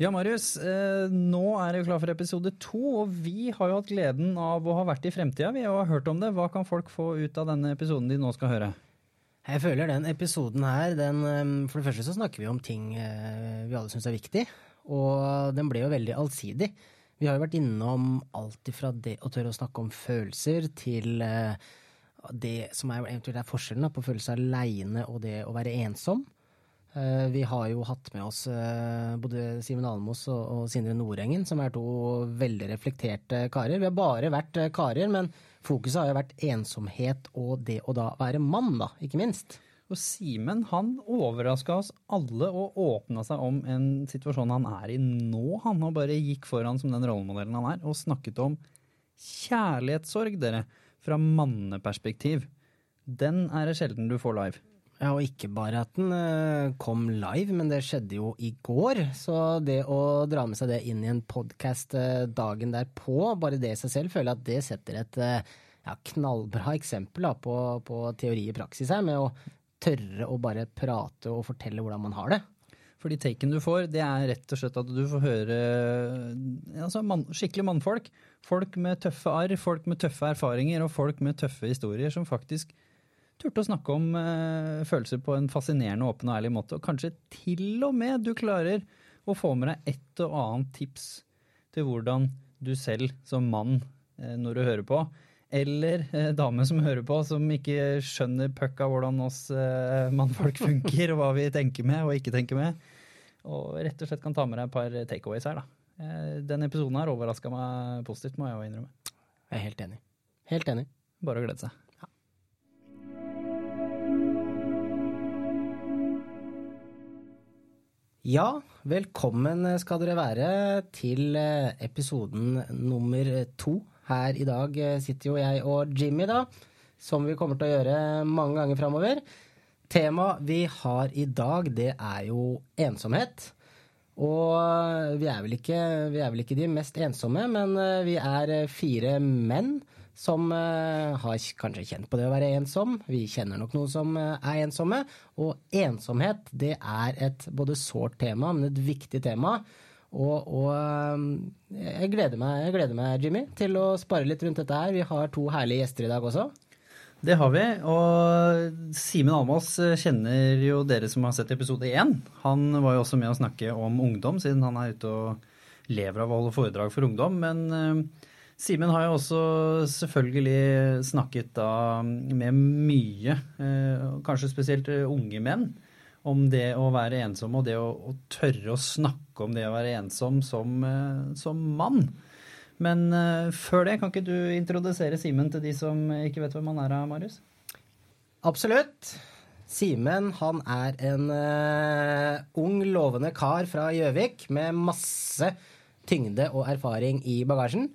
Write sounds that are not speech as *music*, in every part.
Ja, Marius. Eh, nå er det klar for episode to, og vi har jo hatt gleden av å ha vært i fremtida. Vi har hørt om det. Hva kan folk få ut av denne episoden de nå skal høre? Jeg føler den episoden her, den, eh, For det første så snakker vi om ting eh, vi alle syns er viktig. Og den ble jo veldig allsidig. Vi har jo vært innom alt ifra det å tørre å snakke om følelser, til det som er eventuelt er forskjellen på følelse aleine og det å være ensom. Eh, vi har jo hatt med oss eh, både Simen Almås og Sindre Nordengen, som er to veldig reflekterte karer. Vi har bare vært eh, karer, men fokuset har jo vært ensomhet og det å da være mann, da, ikke minst. Og Simen han overraska oss alle og åpna seg om en situasjon han er i nå. Han og bare gikk foran som den rollemodellen han er, og snakket om kjærlighetssorg, dere, fra manneperspektiv. Den er det sjelden du får live. Ja, og ikke bare at den uh, kom live, men det skjedde jo i går. Så det å dra med seg det inn i en podkast eh, dagen derpå, bare det i seg selv, føler jeg at det setter et uh, ja, knallbra eksempel da, på, på, teori i praksis her, med å tørre å bare prate og fortelle hvordan man har det. For de taken du får, det er rett og slett at du får høre altså, man, skikkelig mannfolk. Folk med tøffe arr, folk med tøffe erfaringer og folk med tøffe historier som faktisk turte å snakke om eh, følelser på en fascinerende, åpen og ærlig måte. Og kanskje til og med du klarer å få med deg et og annet tips til hvordan du selv som mann, eh, når du hører på, eller eh, dame som hører på, som ikke skjønner pucka hvordan oss mannfolk funker, og hva vi tenker med og ikke tenker med, og rett og slett kan ta med deg et par takeaways her, da. Den episoden her overraska meg positivt, må jeg jo innrømme. Jeg er helt enig. Helt enig. Bare å glede seg. Ja, velkommen skal dere være til eh, episoden nummer to. Her i dag eh, sitter jo jeg og Jimmy, da, som vi kommer til å gjøre mange ganger framover. Temaet vi har i dag, det er jo ensomhet. Og eh, vi er ikke, vi er vel ikke de mest ensomme, men vi er fire menn som uh, har kanskje kjent på det å være ensom. Vi kjenner nok noen som uh, er ensomme. Og ensomhet, det er et både sårt tema, men et viktig tema. Og, og uh, jeg, gleder meg, jeg, gleder meg, Jimmy, til å spare litt rundt dette her. Vi har to herlige gjester i dag også. Det har vi. Og Simen Almås kjenner jo dere som har sett episode én. Han var jo også med å snakke om ungdom, siden han er ute og lever av å holde foredrag for ungdom. Men Simen har jo også selvfølgelig snakket da med mye, eh, kanskje spesielt unge menn, om det å være ensom og det å, å tørre å snakke om det å være ensom som, eh, som mann. Men før det, kan ikke du introdusere Simen til de som ikke vet hvem han er, Marius? Absolutt. Simen han er en uh, ung, lovende kar fra Gjøvik med masse tyngde og erfaring i bagasjen.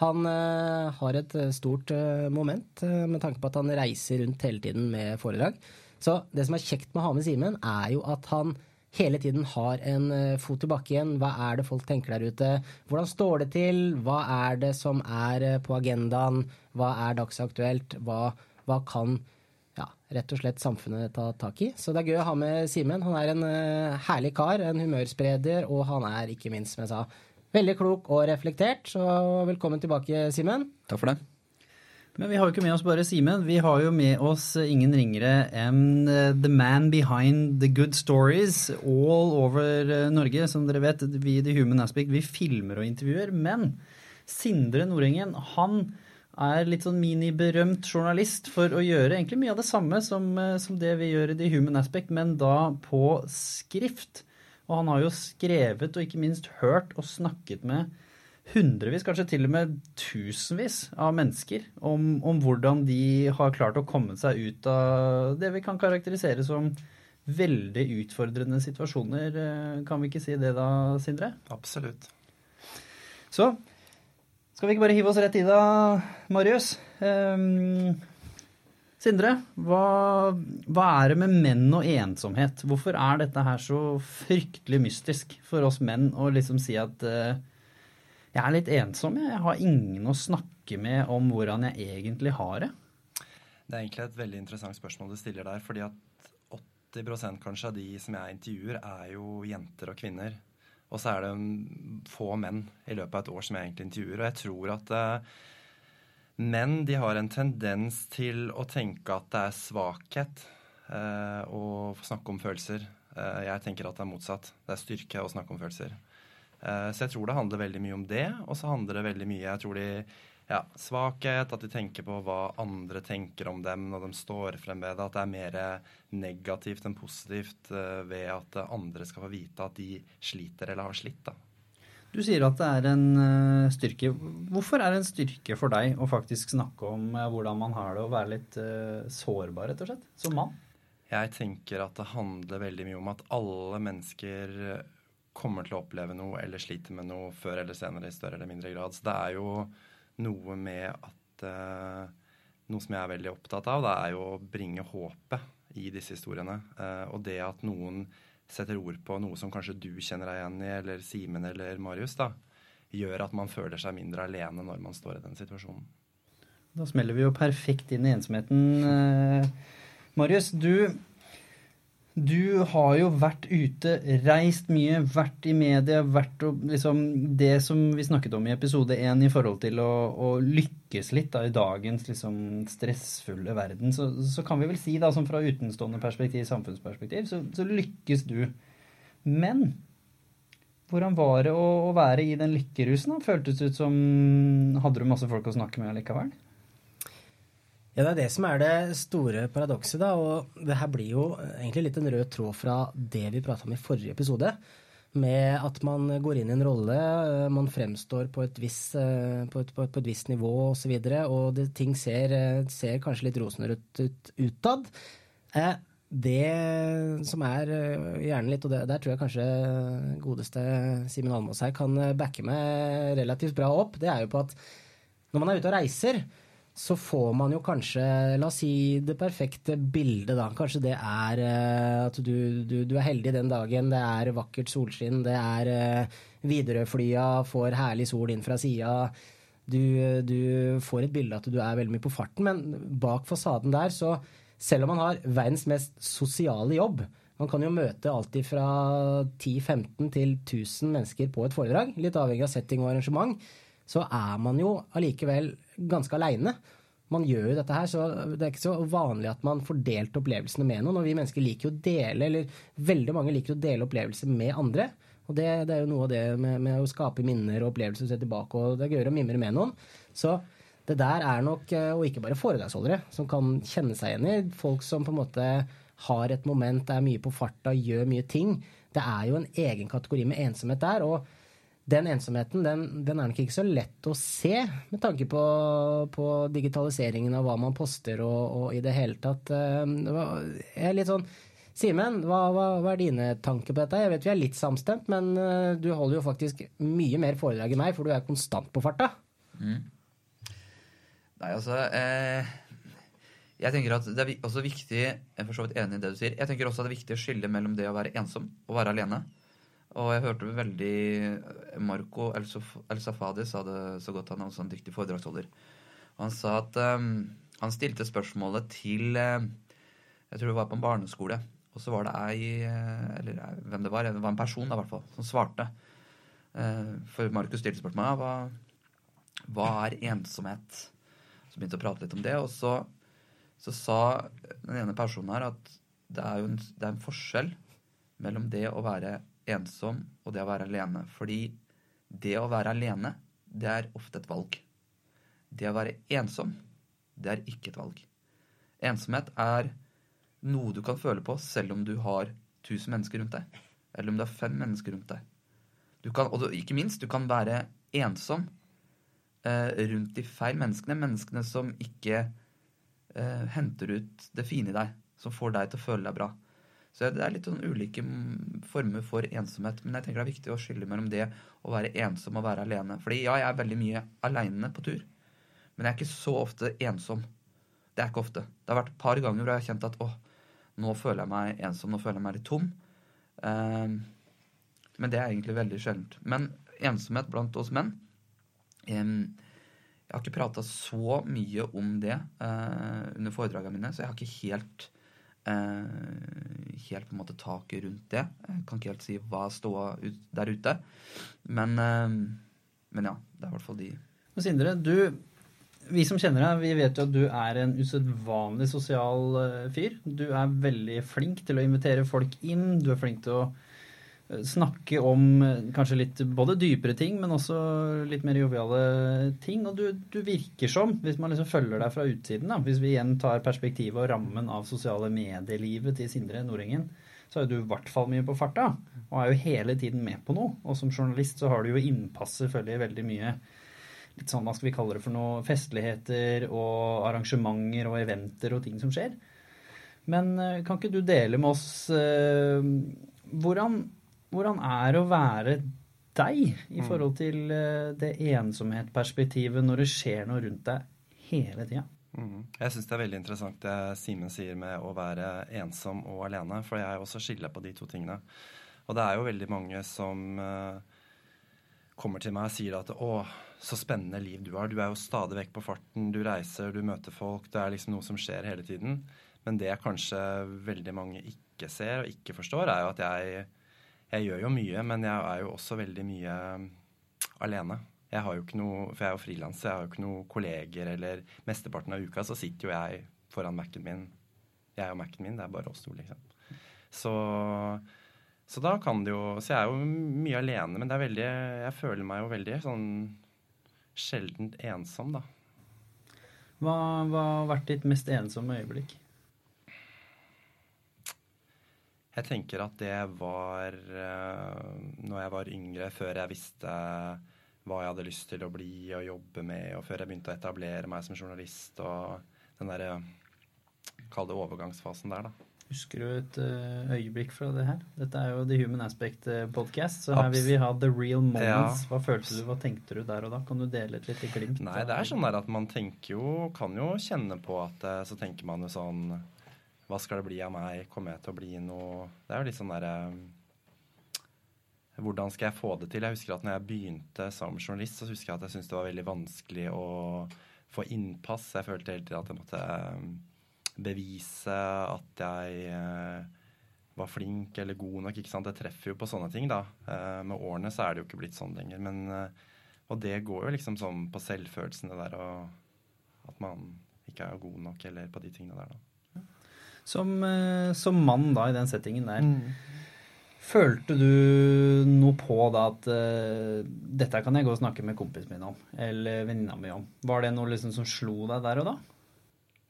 Han uh, har et eh, stort uh, moment med tanke på at han reiser rundt hele tiden med foredrag. Så det som er kjekt med å ha med Simen, er jo at han hele tiden har en fot i bakken. Hva er det folk tenker der ute? Hvordan står det til? Hva er det som er på agendaen? Hva er dagsaktuelt? Hva, hva kan ja, rett og slett samfunnet ta tak i? Så det er gøy å ha med Simen. Han er en herlig kar, en humørspreder, og han er ikke minst, som jeg sa, Veldig klok og reflektert, så velkommen tilbake, Simen. Takk for det. Men vi har jo ikke med oss bare Simen. Vi har jo med oss ingen ringere enn eh, the man behind the good stories all over eh, Norge. Som dere vet, vi i The Human Aspect vi filmer og intervjuer. Men Sindre Nordengen, han er litt sånn miniberømt journalist for å gjøre egentlig mye av det samme som, eh, som det vi gjør i The Human Aspect, men da på skrift. Og han har jo skrevet og ikke minst hørt og snakket med hundrevis, kanskje til og med tusenvis av mennesker om, om, hvordan de har klart å komme seg ut av det vi kan karakterisere som veldig utfordrende situasjoner. Kan vi ikke si det da, Sindre? Absolutt. Så skal vi ikke bare hive oss rett i da, Marius? Um, Sindre, hva, hva, er det med menn og ensomhet? Hvorfor er dette her så fryktelig mystisk for oss menn å liksom si at uh, jeg er litt ensom, jeg. jeg har ingen å snakke med om hvordan jeg egentlig har det? Det er egentlig et veldig interessant spørsmål du stiller der. fordi at 80% kanskje av de som jeg intervjuer, er jo jenter og kvinner. Og så er det få menn i løpet av et år som jeg egentlig intervjuer. Og jeg tror at uh, menn de har en tendens til å tenke at det er svakhet eh, å snakke om følelser. Eh, jeg tenker at det er motsatt. Det er styrke å snakke om følelser. så jeg tror det handler veldig mye om det. Og så handler det veldig mye Jeg tror de ja, svakhet, at de tenker på hva andre tenker om dem når de står frem ved det. At det er mer negativt enn positivt uh, ved at andre skal få vite at de sliter eller har slitt. da. Du sier at det er en uh, styrke. Hvorfor er det en styrke for deg å faktisk snakke om uh, hvordan man har det, og være litt sårbar, rett og slett, som mann? Jeg tenker at det handler veldig mye om at alle mennesker kommer til å oppleve noe eller sliter med noe før eller senere i større eller mindre grad. Så det er jo noe med at Noe som jeg er veldig opptatt av, det er jo å bringe håpet i disse historiene. Og det at noen setter ord på noe som kanskje du kjenner deg igjen i, eller Simen eller Marius, da, gjør at man føler seg mindre alene når man står i den situasjonen. Da smeller vi jo perfekt inn i ensomheten. Uh, Marius, du du har jo vært ute, reist mye, vært i media, vært liksom Det som vi snakket om i episode én i forhold til å, å lykkes litt da, i dagens liksom stressfulle verden, så, så, kan vi vel si, da, som fra utenstående perspektiv, samfunnsperspektiv, så, så lykkes du. Men hvordan var det å, å være i den lykkerusen? da? Føltes det ut som Hadde du masse folk å snakke med likevel? Ja, Det er det som er det store paradokset. da, og Det her blir jo egentlig litt en rød tråd fra det vi prata om i forrige episode. Med at man går inn i en rolle, eh, man fremstår på et visst, eh, på et, på et, på et visst nivå osv. Og, så videre, og det, ting ser, eh, ser, kanskje litt rosenrødt ut utad. Det som er gjerne litt, og det, der tror jeg kanskje godeste Simen Almås her kan backe meg relativt bra opp, det er jo på at når man er ute og reiser, så får man jo kanskje, la oss si, det perfekte bildet, da. Kanskje det er uh, at du, du, du, er heldig den dagen, det er vakkert solskinn, det er uh, Widerøe-flya får herlig sol inn fra sida. Du, du, får et bilde at du er veldig mye på farten, men bak fasaden der, så selv om man har verdens mest sosiale jobb, man kan jo møte alltid fra 10-15 til 1000 mennesker på et foredrag, litt avhengig av setting og arrangement, så er man jo allikevel ganske aleine. Man gjør jo dette her, så det er ikke så vanlig at man får delt opplevelsene med noen. Og vi mennesker liker jo å dele, eller veldig mange liker å dele opplevelser med andre. Og det, det er jo noe av det med, med, å skape minner og opplevelser og se tilbake, og det er gøyere å mimre med noen. Så det der er nok, eh, og ikke bare foredragsholdere, som kan kjenne seg igjen i. Folk som på en måte har et moment, er mye på farta, gjør mye ting. Det er jo en egen kategori med ensomhet der. og den ensomheten den, den, er nok ikke så lett å se med tanke på, på digitaliseringen av hva man poster og, og, i det hele tatt. Eh, jeg er litt sånn Simen, hva, hva, hva, er dine tanker på dette? Jeg vet vi er litt samstemt, men eh, du holder jo faktisk mye mer foredrag enn meg, for du er konstant på farta. Mm. Nei, altså eh, Jeg tenker at det er også viktig Jeg er for så vidt enig i det du sier. Jeg tenker også at det er viktig å skille mellom det å være ensom og være alene. Og jeg hørte veldig Marco El-Safadi sa det så godt. Han er også en dyktig foredragsholder. Og han sa at um, han stilte spørsmålet til uh, Jeg tror det var på en barneskole. Og så var det ei uh, Eller hvem det var. Det var en person da, i hvert fall, som svarte. for Marco stilte spørsmålet hva, hva er ensomhet? Så begynte å prate litt om det. Og så, så sa den ene personen her at det er jo en, det er en forskjell mellom det å være ensom og det å være alene. Fordi det å være alene, det er ofte et valg. Det å være ensom, det er ikke et valg. Ensomhet er noe du kan føle på selv om du har 1000 mennesker rundt deg. Eller om du har fem mennesker rundt deg. Kan, og ikke minst, du kan være ensom eh, rundt de feil menneskene. Menneskene som ikke eh, henter ut det fine i deg. Som får deg til å føle deg bra. Så det er litt sånn ulike former for ensomhet. Men jeg tenker det er viktig å skille mellom det å være ensom og være alene. Fordi ja, jeg er veldig mye aleine på tur. Men jeg er ikke så ofte ensom. Det er ikke ofte. Det har vært et par ganger hvor jeg har kjent at åh, nå føler jeg meg ensom, nå føler jeg meg litt tom. Um, men det er egentlig veldig sjeldent. Men ensomhet blant oss menn um, Jeg har ikke prata så mye om det uh, under foredragene mine, så jeg har ikke helt helt på en måte taket rundt det. Jeg kan ikke helt si hva ståa ut der ute. Men, eh, men ja, det er i hvert fall de. Men Sindre, du, vi som kjenner deg, vi vet jo at du er en usedvanlig sosial eh, fyr. Du er veldig flink til å invitere folk inn. Du er flink til å eh, snakke om eh, kanskje litt både dypere ting, men også litt mer joviale ting. Og du, du virker som, hvis man liksom følger deg fra utsiden, da, hvis vi igjen tar perspektivet og rammen av sosiale medielivet til Sindre Nordengen, så er du i hvert fall mye på farta, og er jo hele tiden med på noe. Og som journalist så har du jo innpass selvfølgelig veldig mye litt sånn, hva skal vi kalle det for noe, festligheter og arrangementer og eventer og ting som skjer. Men eh, kan ikke du dele med oss eh, hvordan, hvordan er det å være deg i forhold til eh, det ensomhetsperspektivet når det skjer noe rundt deg hele tida? Mm. Jeg syns det er veldig interessant det Simen sier med å være ensom og alene, for jeg også skiller på de to tingene. Og det er jo veldig mange som eh, kommer til meg og sier at å, så spennende liv du har. Du er jo stadig vekk på farten, du reiser, du møter folk. Det er liksom noe som skjer hele tiden. Men det kanskje veldig mange ikke ser og ikke forstår, er jo at jeg, jeg gjør jo mye, men jeg er jo også veldig mye alene. Jeg har jo ikke noe, For jeg er jo frilanser, jeg har jo ikke noen kolleger, eller mesteparten av uka så sitter jo jeg foran Mac-en min. Jeg og Mac-en min, det er bare oss to, liksom. Så så da kan det jo Så jeg er jo mye alene, men det er veldig Jeg føler meg jo veldig sånn sjeldent ensom, da. Hva, hva har vært ditt mest ensomme øyeblikk? Jeg tenker at det var uh, når jeg var yngre, før jeg visste hva jeg hadde lyst til å bli og jobbe med, og før jeg begynte å etablere meg som journalist, og den derre Kall det overgangsfasen der, da. Husker du et uh, øyeblikk fra det her? Dette er jo The Human Aspect eh, podcast, så her vil vi ha the real moments. Hva følte du, hva tenkte du der og da? Kan du dele et lite glimt? Nei, det er sånn der at man tenker jo Kan jo kjenne på at så tenker man jo sånn Hva skal det bli av meg? Kommer jeg til å bli noe Det er jo litt sånn derre hvordan skal jeg få det til? Jeg husker at når jeg begynte som journalist, så husker jeg at jeg syntes det var veldig vanskelig å få innpass. Jeg følte hele tiden at jeg måtte bevise at jeg var flink eller god nok. ikke sant? Det treffer jo på sånne ting, da. Med årene så er det jo ikke blitt sånn lenger. Men, og det går jo liksom sånn på selvfølelsen, det der og at man ikke er god nok, eller på de tingene der, da. Som, som mann da, i den settingen der. Mm. Følte du noe på da at uh, dette kan jeg gå og snakke med kompisen min om, eller venninna mi om? Var det noe liksom som slo deg der og da?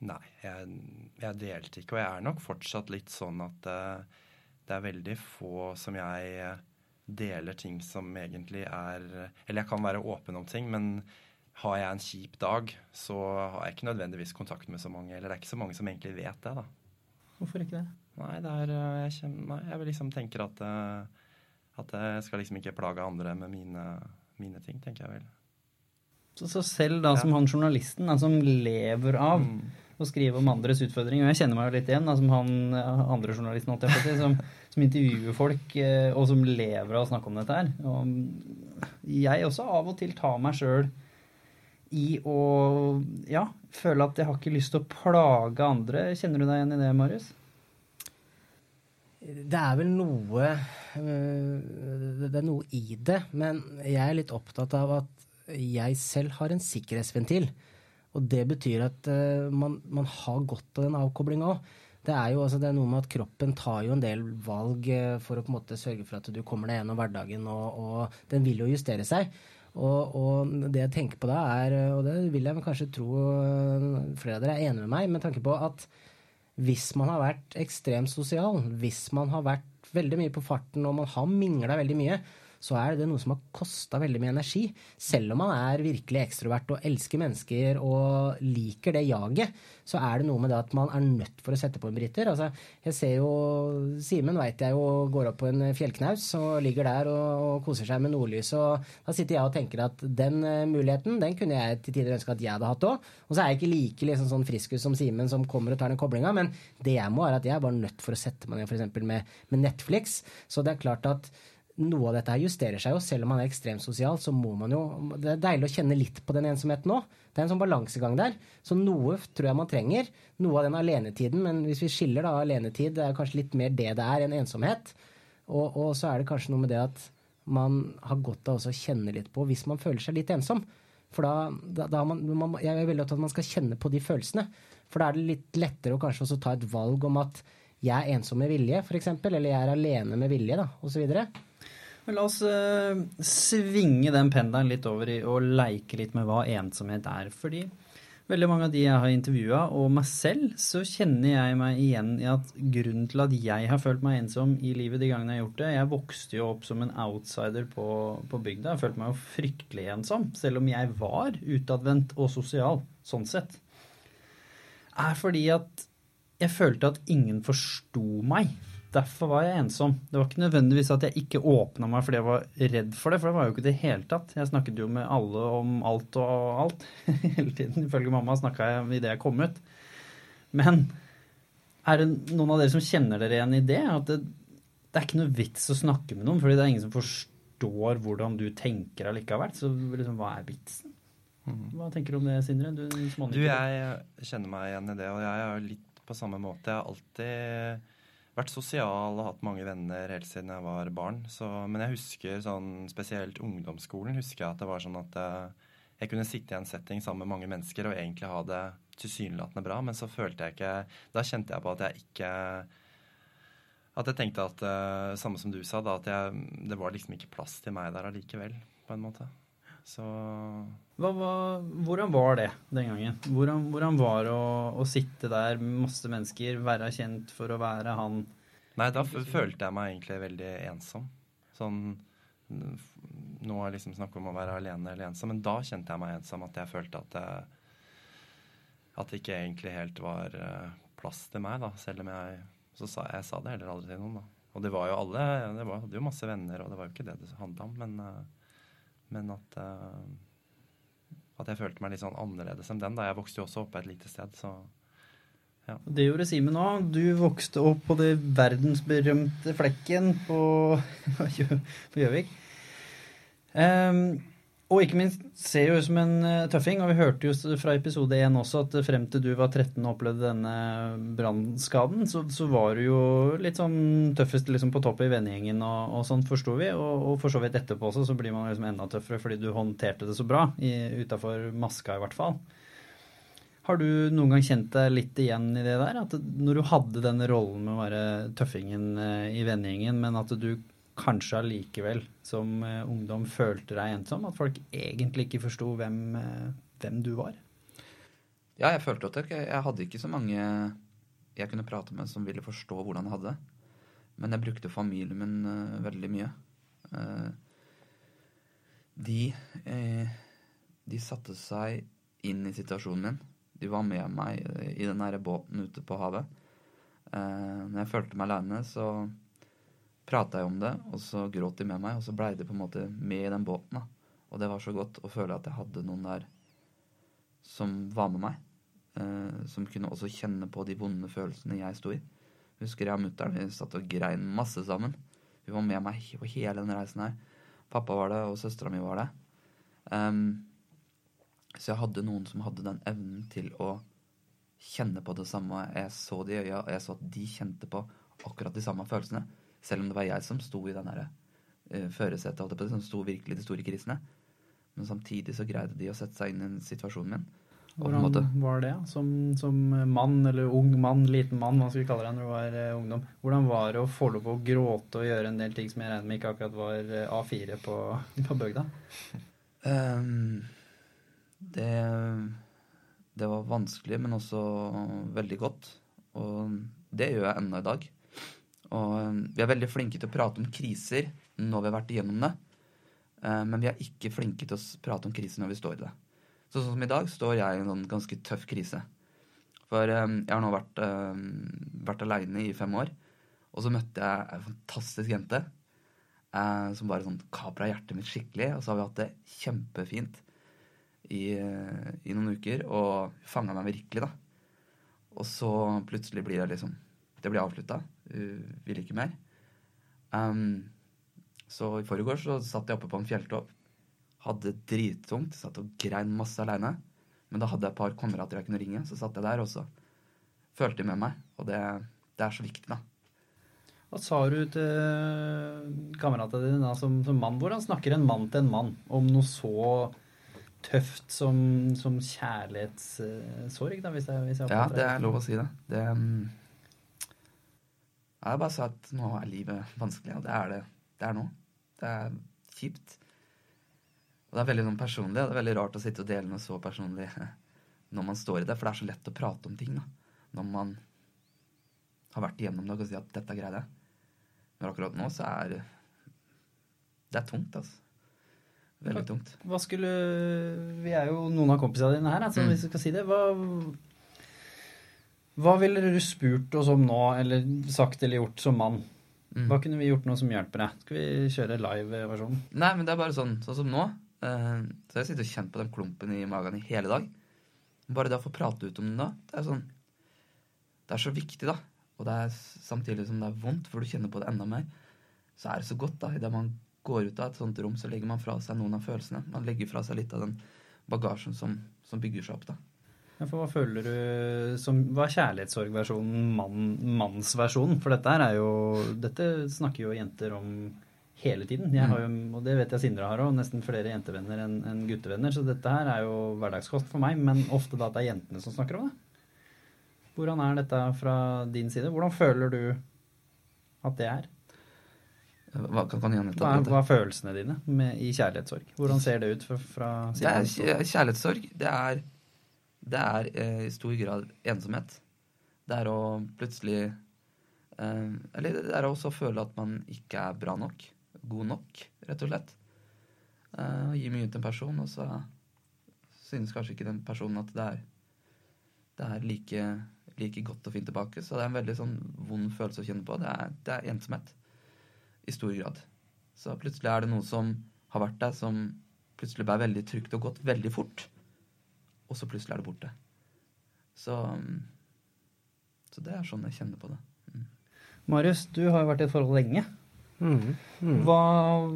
Nei, jeg, jeg, delte ikke. Og jeg er nok fortsatt litt sånn at uh, det er veldig få som jeg deler ting som egentlig er Eller jeg kan være åpen om ting, men har jeg en kjip dag, så har jeg ikke nødvendigvis kontakt med så mange. Eller det er ikke så mange som egentlig vet det, da. Hvorfor ikke det? Nei, det er, eh, jeg, kjenner, jeg liksom tenker at, eh, at jeg skal liksom ikke plage andre med mine, mine ting, tenker jeg vel. Så, så selv da som han journalisten da, som lever av mm. å skrive om andres utfordringer, og jeg kjenner meg jo litt igjen da, som han andre journalisten si, som, som, intervjuer folk, eh, og som lever av å snakke om dette her. Og jeg også av og til tar meg sjøl i å ja, føle at jeg har ikke lyst til å plage andre. Kjenner du deg igjen i det, Marius? Det er vel noe øh, Det er noe i det, men jeg er litt opptatt av at jeg selv har en sikkerhetsventil. Og det betyr at øh, man, man har godt av den avkoblinga òg. Det er jo altså, det er noe med at kroppen tar jo en del valg øh, for å på en måte sørge for at du kommer deg gjennom hverdagen, og, og den vil jo justere seg. Og, og, det jeg tenker på da, er, og det vil jeg kanskje tro flere av dere er enig med meg, med tanke på at hvis man har vært ekstremt sosial, hvis man har vært veldig mye på farten og man har mingla veldig mye, så er det noe som har kosta veldig mye energi. Selv om man er virkelig ekstrovert og elsker mennesker og liker det jaget, så er det noe med det at man er nødt for å sette på en bryter. Altså, jeg ser jo Simen veit jeg jo går opp på en fjellknaus og ligger der og, og koser seg med nordlys. Og da sitter jeg og tenker at den uh, muligheten den kunne jeg til tider ønske at jeg hadde hatt òg. Og så er jeg ikke like liksom, sånn friskus som Simen som kommer og tar den koblinga, men det jeg må, er at jeg er bare nødt for å sette meg ned f.eks. Med, med Netflix. Så det er klart at noe av dette her justerer seg jo. Selv om man er ekstremt sosial, så må man jo Det er deilig å kjenne litt på den ensomheten òg. Det er en sånn balansegang der. Så noe tror jeg man trenger. Noe av den alenetiden, men hvis vi skiller da alenetid, det er kanskje litt mer det det er enn ensomhet. Og, og så er det kanskje noe med det at man har godt av å kjenne litt på hvis man føler seg litt ensom. For da, da, da man, man, Jeg er veldig opptatt av at man skal kjenne på de følelsene. For da er det litt lettere å kanskje også ta et valg om at jeg er ensom med vilje, f.eks., eller jeg er alene med vilje, da, osv. Men la oss uh, svinge den pendelen litt over i å leike litt med hva ensomhet er. Fordi veldig mange av de jeg har intervjua, og meg selv, så kjenner jeg meg igjen i at grunnen til at jeg har følt meg ensom i livet de gangene jeg har gjort det Jeg vokste jo opp som en outsider på, på bygda. Jeg følte meg jo fryktelig ensom, selv om jeg var utadvendt og sosial, sånn sett. Er fordi at jeg følte at ingen forsto meg. Derfor var jeg ensom. Det var ikke nødvendigvis at jeg ikke åpna meg fordi jeg var redd for det, for det var jo ikke det hele tatt. Jeg snakket jo med alle om alt og alt *laughs* hele tiden. Ifølge mamma snakka jeg idet jeg kom ut. Men er det noen av dere som kjenner dere igjen i det? At det, det er ikke noe vits å snakke med noen, fordi det er ingen som forstår hvordan du tenker allikevel. Så liksom, hva er vitsen? Mm. Hva tenker du om det, Sindre? Du, du, jeg kjenner meg igjen i det, og jeg er litt på samme måte. Jeg har alltid vært sosial og hatt mange venner helt siden jeg var barn. Så, men jeg husker sånn spesielt ungdomsskolen husker jeg at det var sånn at jeg, eh, jeg kunne sitte i en setting sammen med mange mennesker og egentlig ha det tilsynelatende bra, men så følte jeg ikke Da kjente jeg på at jeg ikke At jeg tenkte at uh, Samme som du sa, da, at jeg, det var liksom ikke plass til meg der allikevel, på en måte. Så hva, hva, Hvordan var det den gangen? Hvordan, hvordan var det å, å, sitte der med masse mennesker, være kjent for å være han Nei, da følte jeg meg egentlig veldig ensom. Sånn Nå er liksom snakk om å være alene eller ensom, men da kjente jeg meg ensom. At jeg følte at det, at det ikke egentlig helt var eh, plass til meg, da. Selv om jeg Så sa jeg sa det heller aldri til noen, da. Og det var jo alle Det var, hadde jo masse venner, og det var jo ikke det det handla om, men uh, men at, uh, at jeg følte meg litt sånn annerledes enn den. da Jeg vokste jo også opp på et lite sted, så ja. Det gjorde Simen òg. Du vokste opp på det verdensberømte flekken på *laughs* Gjøvik. Um, og ikke minst ser jo ut som en uh, tøffing. Og vi hørte jo fra episode 1 også at frem til du var 13 og opplevde denne brannskaden, så, så, var du jo litt sånn tøffest liksom på toppet i vennegjengen og, og sånn, forsto vi. Og, og, for så vidt etterpå også, så blir man liksom enda tøffere fordi du håndterte det så bra. Utafor maska, i hvert fall. Har du noen gang kjent deg litt igjen i det der? At når du hadde denne rollen med å være tøffingen uh, i vennegjengen, men at du kanskje allikevel som uh, ungdom følte deg ensom? At folk egentlig ikke forsto hvem, uh, hvem, du var? Ja, jeg følte at jeg, jeg hadde ikke så mange jeg kunne prate med som ville forstå hvordan jeg hadde det. Men jeg brukte familien min uh, veldig mye. de de satte seg inn i situasjonen min. De var med meg i den nære båten ute på havet. når jeg følte meg aleine, så prata jeg om det, og så gråt de med meg, og så blei de på en måte med i den båten. da. Og det var så godt å føle at jeg hadde noen der som var med meg. Eh, som kunne også kjenne på de vonde følelsene jeg sto i. Husker jeg og mutter'n vi satt og grein masse sammen. Hun var med meg på hele den reisen her. Pappa var det, og søstera mi var det. Um, så jeg hadde noen som hadde den evnen til å kjenne på det samme. Jeg så de i øya, og jeg så at de kjente på akkurat de samme følelsene. Selv om det var jeg som sto i den uh, førersetet, som sto virkelig de store krisene. Men samtidig så greide de å sette seg inn i situasjonen min. Hvordan var det som, som, mann, eller ung mann, liten mann, hva skal vi kalle deg når du var uh, ungdom? Hvordan var det å få lov å gråte og gjøre en del ting som jeg regner med ikke akkurat var uh, A4 på, *laughs* på bygda? Um, det, det var vanskelig, men også veldig godt. Og det gjør jeg ennå i dag. Og um, vi er veldig flinke til å prate om kriser når vi har vært igjennom det. Uh, men vi er ikke flinke til å prate om kriser når vi står i det. Så sånn som i dag står jeg i en sånn ganske tøff krise. For um, jeg har nå vært, um, vært aleine i fem år. Og så møtte jeg en fantastisk jente uh, som bare sånn kapra hjertet mitt skikkelig. Og så har vi hatt det kjempefint i, uh, i noen uker. Og fanga meg virkelig, da. Og så plutselig blir det liksom Det blir avslutta. Uh, vil ikke mer. Um, Så i forrige så satt jeg oppe på en fjelltopp. Hadde det drittungt. Satt og grein masse aleine. Men da hadde jeg et par kamerater jeg kunne ringe. Så satt jeg der, også. følte med meg. Og det, det er så viktig, da. Hva sa du til kameratene dine da som, som mann? Hvordan snakker en mann til en mann om noe så tøft som, som kjærlighetssorg, da, hvis jeg, hvis jeg Ja, det er lov å si det. Det mm, Jeg bare sa at nå er livet vanskelig, og det er det. Det er nå. Det er kjipt. Og det er veldig sånn personlig. og Det er veldig rart å sitte og dele noe så personlig *laughs* når man står i det, for det er så lett å prate om ting da. Når man har vært igjennom det og kan si at 'dette greide jeg'. Men akkurat nå så er det Det er tungt, altså. Veldig tungt. Hva skulle Vi er jo noen av kompisene dine her, altså, Mm. hvis du skal si det. Hva, hva ville du spurt oss om nå, eller sagt eller gjort som mann? Mm. Hva kunne vi gjort nå som hjelper deg? Skal vi kjøre live-versjonen? Nei, men det er bare sånn, sånn som nå. Eh, så jeg sitter og kjenner på den klumpen i magen i hele dag. Bare det å få prate ut om den da, det er sånn Det er så viktig, da. Og det er samtidig som det er vondt, for du kjenner på det enda mer, så er det så godt, da. Idet man går ut av et sånt rom, så legger man fra seg noen av følelsene. Man legger fra seg litt av den bagasjen som, som bygger seg opp, da. For hva føler du som Hva er kjærlighetssorgversjonen, mann, mannsversjonen? For dette er jo Dette snakker jo jenter om hele tiden. Jeg har jo, og det vet jeg Sindre har òg, nesten flere jentevenner enn en guttevenner. Så dette her er jo hverdagskost for meg, men ofte da at det er jentene som snakker om det. Hvordan er dette fra din side? Hvordan føler du at det er? Hva kan, kan Janette Hva er, hva er følelsene dine med, i kjærlighetssorg? Hvordan ser det ut fra, fra Det er kjærlighetssorg. Det er, det er eh, i stor grad ensomhet. Det er å plutselig eh, Eller det er også å føle at man ikke er bra nok. God nok, rett og slett. Eh, gi mye til en person, og så synes kanskje ikke den personen at det er, det er like, like godt og fint tilbake. Så det er en veldig sånn vond følelse å kjenne på. Det er, det er ensomhet. I stor grad. Så plutselig er det noe som har vært der, som plutselig ble veldig trygt og godt veldig fort. Og så plutselig er det borte. Så, um, så det er sånn jeg kjenner på det. Marius, du har jo vært i et forhold lenge. Mm. Mm. Hva,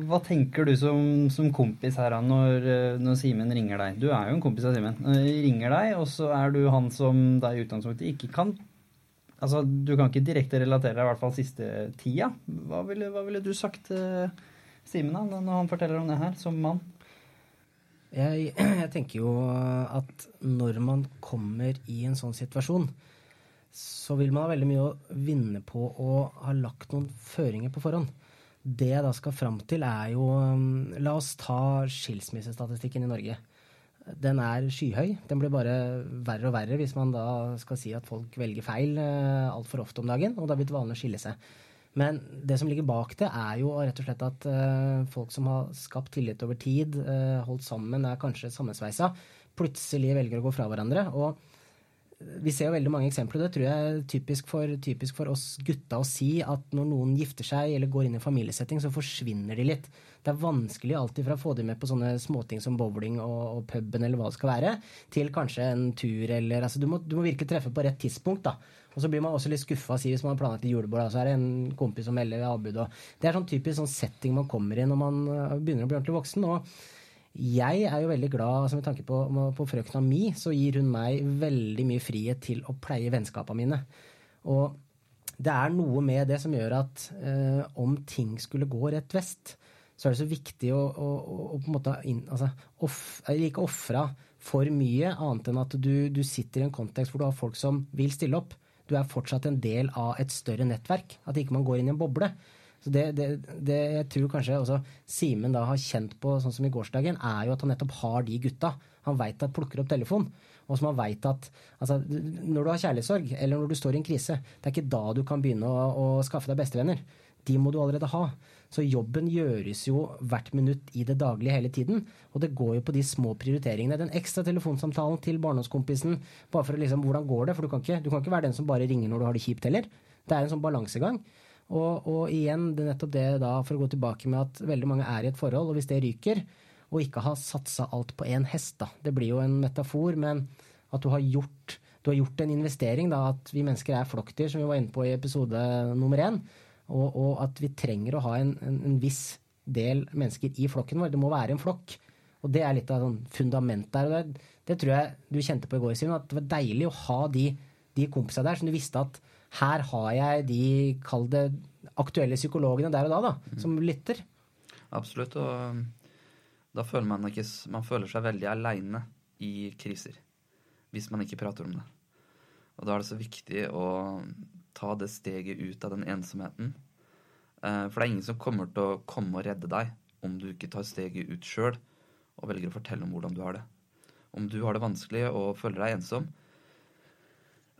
hva tenker du som, som kompis her når, når Simen ringer deg? Du er jo en kompis av Simen. Ringer deg, og så er du han som deg i utgangspunktet ikke kan Altså, du kan ikke direkte relatere deg, i hvert fall siste tida. Hva ville, hva ville du sagt til Simen da, når han forteller om det her, som mann? Jeg, *clears throat* jeg tenker jo at når man kommer i en sånn situasjon, så vil man ha veldig mye å vinne på å ha lagt noen føringer på forhånd. Det jeg da skal fram til, er jo um, La oss ta skilsmissestatistikken i Norge. Den er skyhøy. Den blir bare verre og verre hvis man da skal si at folk velger feil uh, altfor ofte om dagen, og det er blitt vanlig å skille seg. Men det som ligger bak det, er jo rett og slett at uh, folk som har skapt tillit over tid, uh, holdt sammen, er kanskje sammensveisa, plutselig velger å gå fra hverandre. Og vi ser jo veldig mange eksempler, og det tror jeg er typisk for, typisk for oss gutta å si at når noen gifter seg eller går inn i familiesetting, så forsvinner de litt. Det er vanskelig alltid fra å få dem med på sånne småting som bowling og, og puben eller hva det skal være, til kanskje en tur eller altså Du må, du må virkelig treffe på rett tidspunkt, da. Og så blir man også litt skuffa si, hvis man har planlagt et julebord, og så er det en kompis som melder avbud. Og det er sånn typisk sånn setting man kommer i når man øh, begynner å bli ordentlig voksen. og jeg er jo veldig glad altså med tanke på, på frøkna mi, så gir hun meg veldig mye frihet til å pleie vennskapene mine. Og det er noe med det som gjør at eh, om ting skulle gå rett vest, så er det så viktig å, å, å, på en måte inn, altså, off, ikke ofra for mye, annet enn at du, du sitter i en kontekst hvor du har folk som vil stille opp. Du er fortsatt en del av et større nettverk. At ikke man går inn i en boble. Så det, det, det jeg tror kanskje også Simen da har kjent på, sånn som i gårsdagen, er jo at han nettopp har de gutta. Han veit at plukker opp telefon. Og som han vet at altså, Når du har kjærlighetssorg, eller når du står i en krise, det er ikke da du kan begynne å, å skaffe deg bestevenner. De må du allerede ha. Så jobben gjøres jo hvert minutt i det daglige hele tiden. Og det går jo på de små prioriteringene. Den ekstra telefonsamtalen til barndomskompisen. Bare for å liksom, hvordan går det? For du kan, ikke, du kan ikke være den som bare ringer når du har det kjipt heller. Det er en sånn balansegang. Og, og igjen, det er nettopp det da, for å gå tilbake med at veldig mange er i et forhold, og hvis det ryker, og ikke har satsa alt på én hest, da. Det blir jo en metafor, men at du har gjort, du har gjort en investering, da, at vi mennesker er flokkdyr, som vi var inne på i episode nummer én, og, og at vi trenger å ha en, en, en viss del mennesker i flokken vår. Det må være en flokk. Og det er litt av sånn fundament der. og det, det tror jeg du kjente på i går, Simen, at det var deilig å ha de, de kompisene der som du visste at her har jeg de, kall det, aktuelle psykologene der og da, da som lytter. Absolutt. Og um, da føler man ikke Man føler seg veldig aleine i kriser. Hvis man ikke prater om det. Og da er det så viktig å ta det steget ut av den ensomheten. Eh, for det er ingen som kommer til å komme og redde deg om du ikke tar steget ut sjøl og velger å fortelle om hvordan du har det. Om du har det vanskelig og føler deg ensom,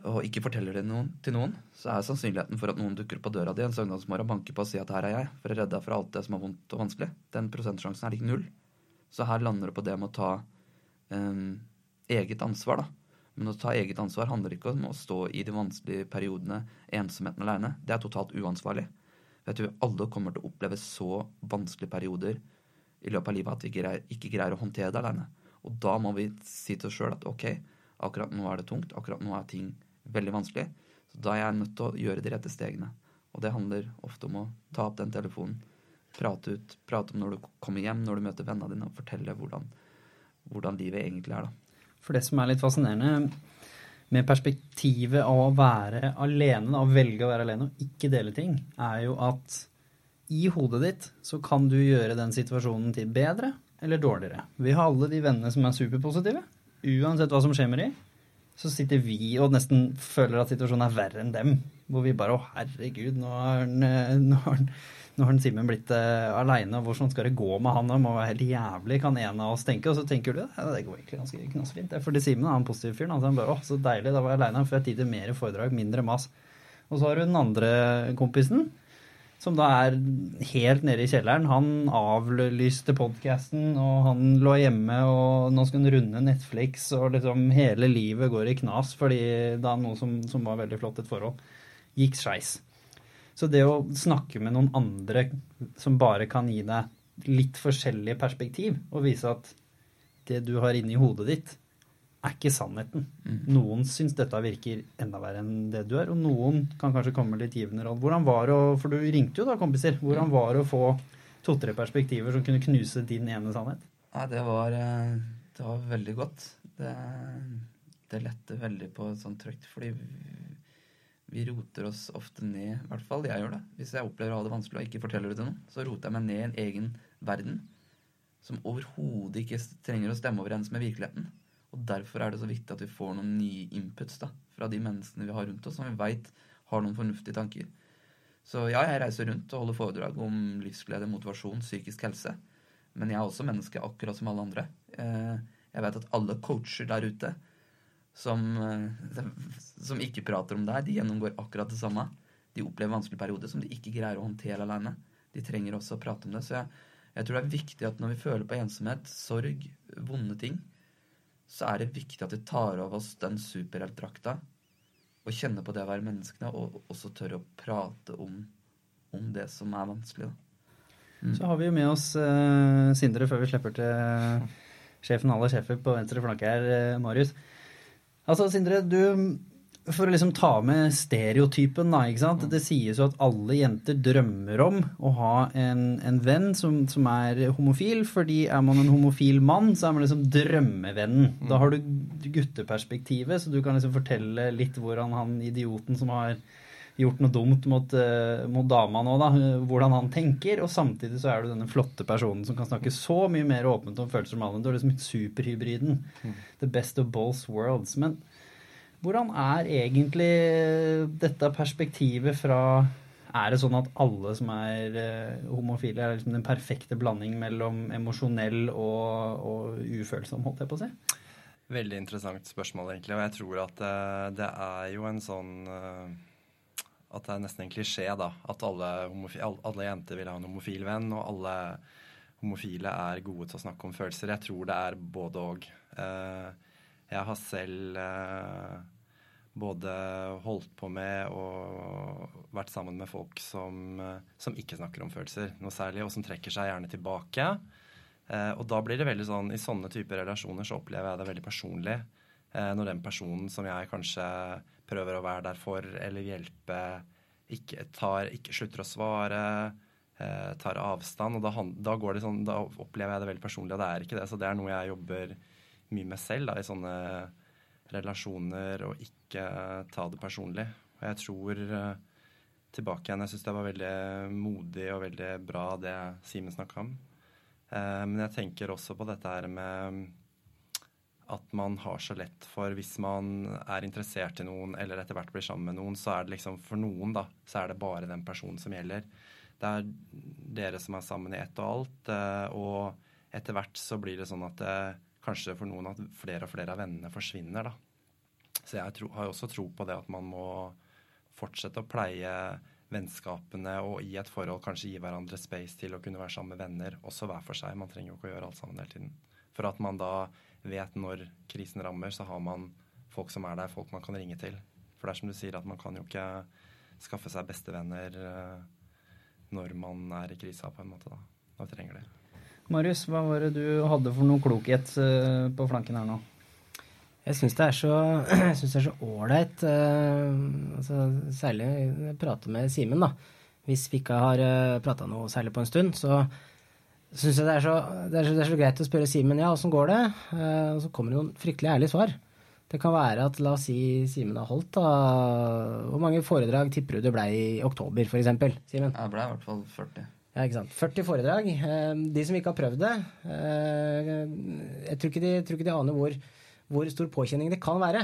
og ikke forteller det noen, til noen, så er sannsynligheten for at noen dukker på døra di en søndagsmorgen og banker på og sier at her er jeg, for å redde deg fra alt det som er vondt og vanskelig, den prosentsjansen er lik null. Så her lander det på det med å ta um, eget ansvar, da. Men å ta eget ansvar handler ikke om å stå i de vanskelige periodene, ensomheten aleine. Det er totalt uansvarlig. Jeg tror alle kommer til å oppleve så vanskelige perioder i løpet av livet at vi greier, ikke greier å håndtere det aleine. Og da må vi si til oss sjøl at ok, akkurat nå er det tungt, akkurat nå er ting veldig vanskelig. Så da er jeg nødt til å gjøre de rette stegene. Og det handler ofte om å ta opp den telefonen, prate ut, prate om når du kommer hjem, når du møter vennene dine, og fortelle hvordan, hvordan livet egentlig er, da. For det som er litt fascinerende med perspektivet av å være alene, å velge å være alene og ikke dele ting, er jo at i hodet ditt så kan du gjøre den situasjonen til bedre eller dårligere. Vi har alle de vennene som er superpositive. Uansett hva som skjer med dem, så sitter vi og nesten føler at situasjonen er verre enn dem. Hvor vi bare Å, herregud, nå har nå har Simen blitt uh, aleine, hvordan skal det gå med han? Det må være helt jævlig, kan en av oss tenke. Og så tenker du ja, det går egentlig ganske knasfint. Fordi Simen er en positiv fyr. Altså, han bare, å, så deilig, da var jeg aleine. Får jeg tid til mer foredrag, mindre mas. Og så har du den andre kompisen som da er helt nede i kjelleren. Han avlyste podkasten, og han lå hjemme, og nå skal han runde Netflix, og liksom hele livet går i knas fordi da noe som, som var veldig flott, et forhold, gikk skeis. Så det å snakke med noen andre som bare kan gi deg litt forskjellige perspektiv, og vise at det du har inni hodet ditt, er ikke sannheten. Mm. Noen syns dette virker enda verre enn det du er, og noen kan kanskje komme litt givende råd. Hvordan var det å, For du ringte jo da, kompiser. Hvordan var det å få to-tre perspektiver som kunne knuse din ene sannhet? Nei, det var, eh, det var veldig godt. Det, det lette veldig på et sånt trøkt, fordi vi, vi roter oss ofte ned, i hvert fall jeg gjør det. Hvis jeg opplever å ha det vanskelig og ikke forteller det til noen, så roter jeg meg ned i en egen verden som overhodet ikke trenger å stemme overens med virkeligheten. Og Derfor er det så viktig at vi får noen nye inputs da, fra de menneskene vi har rundt oss, som vi veit har noen fornuftige tanker. Så ja, jeg reiser rundt og holder foredrag om livsglede, motivasjon, psykisk helse. Men jeg er også menneske, akkurat som alle andre. Eh, jeg vet at alle coacher der ute som, eh, som ikke prater om det her, de gjennomgår akkurat det samme. De opplever vanskelige perioder som de ikke greier å håndtere alene. De trenger også å prate om det. Så jeg, jeg tror det er viktig at når vi føler på ensomhet, sorg, vonde ting, så er det viktig at vi tar av oss den superheltdrakta og kjenner på det å være menneskene, og også tør å prate om, om det som er vanskelig. Mm. Så har vi jo med oss uh, Sindre før vi slipper til sjefen alle sjefer på venstre flanke her, uh, Marius. Altså, Sindre, du for å liksom ta med stereotypen, da. ikke sant? Det sies jo at alle jenter drømmer om å ha en, en venn som, som, er homofil, fordi er man en homofil mann, så er man liksom drømmevennen. Da har du gutteperspektivet, så du kan liksom fortelle litt hvordan han idioten som har gjort noe dumt mot, uh, mot dama nå, da, hvordan han tenker. Og samtidig så er du denne flotte personen som kan snakke så mye mer åpent om følelser som alle. Du er liksom superhybriden. Mm. The best of both worlds. Men hvordan er egentlig dette perspektivet fra Er det sånn at alle som er uh, homofile, er liksom den perfekte blanding mellom emosjonell og, og ufølsom, holdt jeg på å si? Veldig interessant spørsmål, egentlig. Og jeg tror at uh, det er jo en sånn uh, At det er nesten en klisjé, da. At alle, alle, jenter vil ha en homofil venn, og alle homofile er gode til å snakke om følelser. Jeg tror det er både og. Uh, jeg har selv eh, både holdt på med og vært sammen med folk som, eh, som, ikke snakker om følelser noe særlig, og som trekker seg gjerne tilbake. Eh, og da blir det veldig sånn I sånne typer relasjoner så opplever jeg det veldig personlig. Når den personen som jeg kanskje prøver å være der for eller hjelpe, ikke, tar, ikke slutter å svare, tar avstand. Og da, da, sånn, da opplever jeg det veldig personlig, og det er ikke det. Så det er noe jeg jobber mye med selv da, i sånne relasjoner, og ikke ta det personlig. Og jeg tror eh, tilbake igjen Jeg syns det var veldig modig og veldig bra det Simen snakka om. Eh, men jeg tenker også på dette her med at man har så lett for Hvis man er interessert i noen eller etter hvert blir sammen med noen, så er det liksom for noen, da, så er det bare den personen som gjelder. Det er dere som er sammen i ett og alt. Eh, og etter hvert så blir det sånn at det, kanskje for noen at flere og flere av vennene forsvinner, da. Så jeg tro, har også tro på det at man må fortsette å pleie vennskapene og i et forhold kanskje gi hverandre space til å kunne være sammen med venner, også hver for seg. Man trenger jo ikke å gjøre alt sammen hele tiden. For at man da vet når krisen rammer, så har man folk som er der, folk man kan ringe til. For det er som du sier, at man kan jo ikke skaffe seg bestevenner eh, når man er i krisa, på en måte. da. Da trenger det. Marius, hva var det du hadde for noe klokhet eh, på flanken her nå? Jeg syns det er så *clears throat* jeg det er så ålreit, uh, altså, særlig når jeg prater med Simen, da. Hvis vi ikke har uh, eh, prata noe særlig på en stund, så syns jeg det er, så, det, er så, det er, så, greit å spørre Simen ja, åssen går det? Uh, og så kommer det noen fryktelig ærlige svar. Det kan være at la oss si Simen har holdt, da. Hvor mange foredrag tipper du det ble i oktober, f.eks.? Simen? Det ble i hvert fall 40. Ja, ikke sant. 40 foredrag. De som ikke har prøvd det Jeg tror ikke de, tror ikke de aner hvor hvor stor påkjenning det kan være.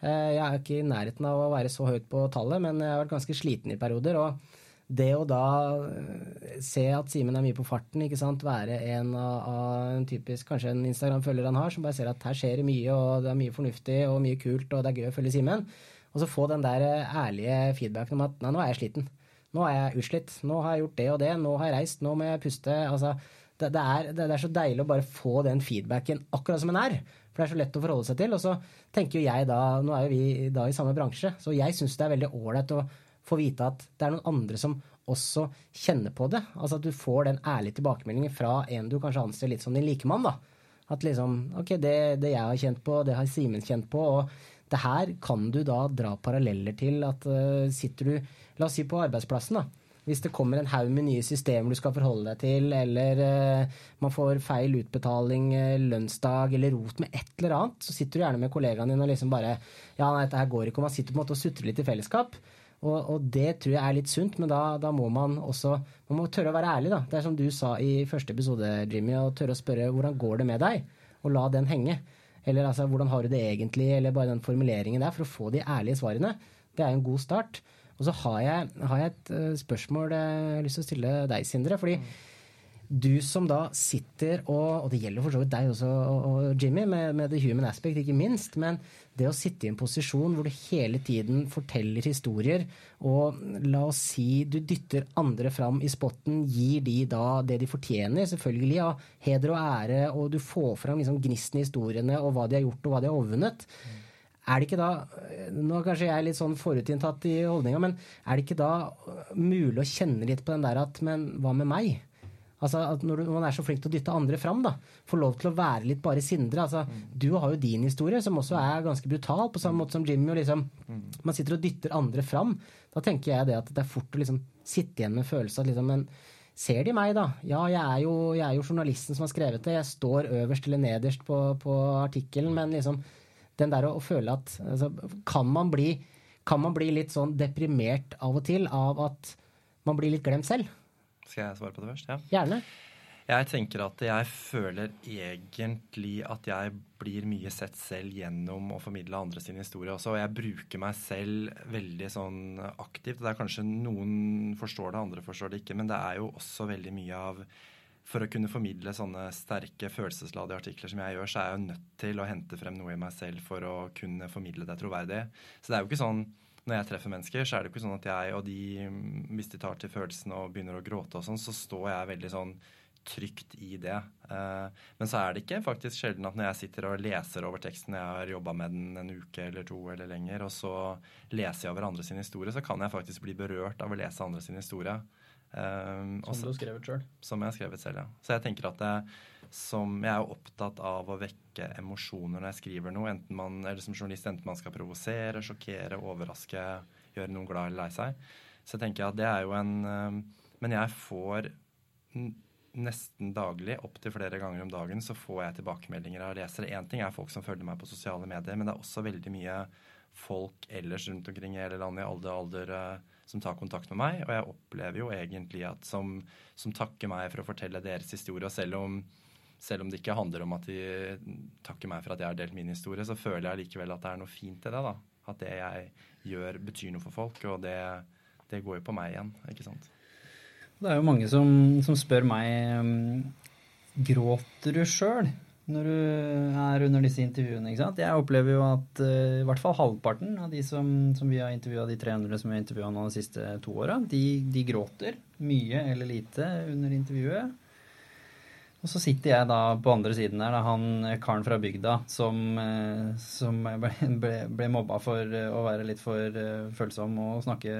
Eh, jeg er ikke i nærheten av å være så høyt på tallet, men jeg har vært ganske sliten i perioder. og det å da eh, se at Simen er mye på farten, ikke sant? være en av en typisk kanskje en Instagram-følger han har, som bare ser at her skjer det mye, og det er mye fornuftig og mye kult, og det er gøy å følge Simen. Og så få den der eh, ærlige feedbacken om at nei, nå er jeg sliten. Nå er jeg utslitt. Nå har jeg gjort det og det. Nå har jeg reist. Nå må jeg puste. Altså, det, det, er, det, er, så deilig å bare få den feedbacken akkurat som den er. For det er så lett å forholde seg til. Og så tenker jo jeg da, nå er jo vi da i samme bransje, så jeg syns det er veldig ålreit å få vite at det er noen andre som også kjenner på det. Altså at du får den ærlige tilbakemeldingen fra en du kanskje anser litt som din likemann. da. At liksom Ok, det, det jeg har kjent på, det har Simen kjent på. og det her kan du da dra paralleller til at uh, sitter du La oss si på arbeidsplassen, da hvis det kommer en haug med nye systemer du skal forholde deg til, eller uh, man får feil utbetaling, uh, lønnsdag eller rot med et eller annet, så sitter du gjerne med kollegaen din og liksom bare Ja, nei, dette her går ikke. Og man sitter på en måte og sutrer litt i fellesskap. Og, og, det tror jeg er litt sunt, men da, da, må man også man må tørre å være ærlig. da. Det er som du sa i første episode, Jimmy, å tørre å spørre hvordan går det med deg, og la den henge. Eller altså, hvordan har du det egentlig, eller bare den formuleringen der, for å få de ærlige svarene. Det er en god start. Og så har jeg, har jeg et uh, spørsmål eh, jeg har lyst til å stille deg, Sindre. fordi du som da sitter og Og det gjelder for så vidt deg også, og, og Jimmy, med, med, the human aspect, ikke minst. Men det å sitte i en posisjon hvor du hele tiden forteller historier, og la oss si du dytter andre fram i spotten, gir de da det de fortjener, selvfølgelig av ja, heder og ære, og du får fram liksom gnisten i historiene og hva de har gjort, og hva de har overvunnet. Er det ikke da Nå er kanskje jeg litt sånn forutinntatt i holdninga, men er det ikke da mulig å kjenne litt på den der at Men hva med meg? Altså at Når man er så flink til å dytte andre fram, da, får lov til å være litt bare Sindre. altså mm. Du har jo din historie, som også er ganske brutal, på samme måte som Jimmy. og liksom, Man sitter og dytter andre fram. Da tenker jeg det at det er fort å liksom sitte igjen med følelsen at liksom Men ser de meg, da? Ja, jeg er, jo, jeg er jo journalisten som har skrevet det. Jeg står øverst eller nederst på, på artikkelen, men liksom den der å, å føle at altså, kan, man bli, kan man bli litt sånn deprimert av og til av at man blir litt glemt selv? Skal jeg svare på det først? Ja. Gjerne. Jeg tenker at jeg føler egentlig at jeg blir mye sett selv gjennom å formidle andre sin historie også. Og jeg bruker meg selv veldig sånn aktivt. Det er kanskje noen forstår det, andre forstår det ikke. Men det er jo også veldig mye av for å kunne formidle sånne sterke følelsesladede artikler som jeg gjør, så er jeg jo nødt til å hente frem noe i meg selv for å kunne formidle det troverdig. Så det er jo ikke sånn når jeg treffer mennesker, så er det jo ikke sånn at jeg og de, hvis de tar til følelsene og begynner å gråte og sånn, så står jeg veldig sånn trygt i det. Eh, men så er det ikke faktisk sjelden at når jeg sitter og leser over teksten, jeg har jobba med den en uke eller to eller lenger, og så leser jeg over andre sin historie, så kan jeg faktisk bli berørt av å lese andre sin historie. Um, som du har skrevet sjøl? Som jeg har skrevet selv, ja. Så jeg tenker at det, som, jeg er opptatt av å vekke emosjoner når jeg skriver noe, enten man, eller som journalist, enten man skal provosere, sjokkere, overraske, gjøre noen glad eller lei seg. Så jeg tenker at det er jo en um, Men jeg får nesten daglig, opptil flere ganger om dagen, så får jeg tilbakemeldinger av lesere. Én ting er folk som følger meg på sosiale medier, men det er også veldig mye folk ellers rundt omkring i hele landet i alle alder uh, som tar kontakt med meg. Og jeg opplever jo egentlig at som, som takker meg for å fortelle deres historie. Og selv om, selv om, det ikke handler om at de takker meg for at jeg har delt min historie, så føler jeg likevel at det er noe fint i det. da. At det jeg gjør, betyr noe for folk. Og det, det går jo på meg igjen, ikke sant. Det er jo mange som, som spør meg um, gråter du sjøl når du er under disse intervjuene. ikke sant? Jeg opplever jo at uh, i hvert fall halvparten av de som, som vi har intervjua, de 300 som vi har intervjua nå de siste to åra, de, de, gråter mye eller lite under intervjuet. Og så sitter jeg da på andre siden der, da, han eh, karen fra bygda som, eh, som ble, ble, ble, mobba for eh, å være litt for følsom og snakke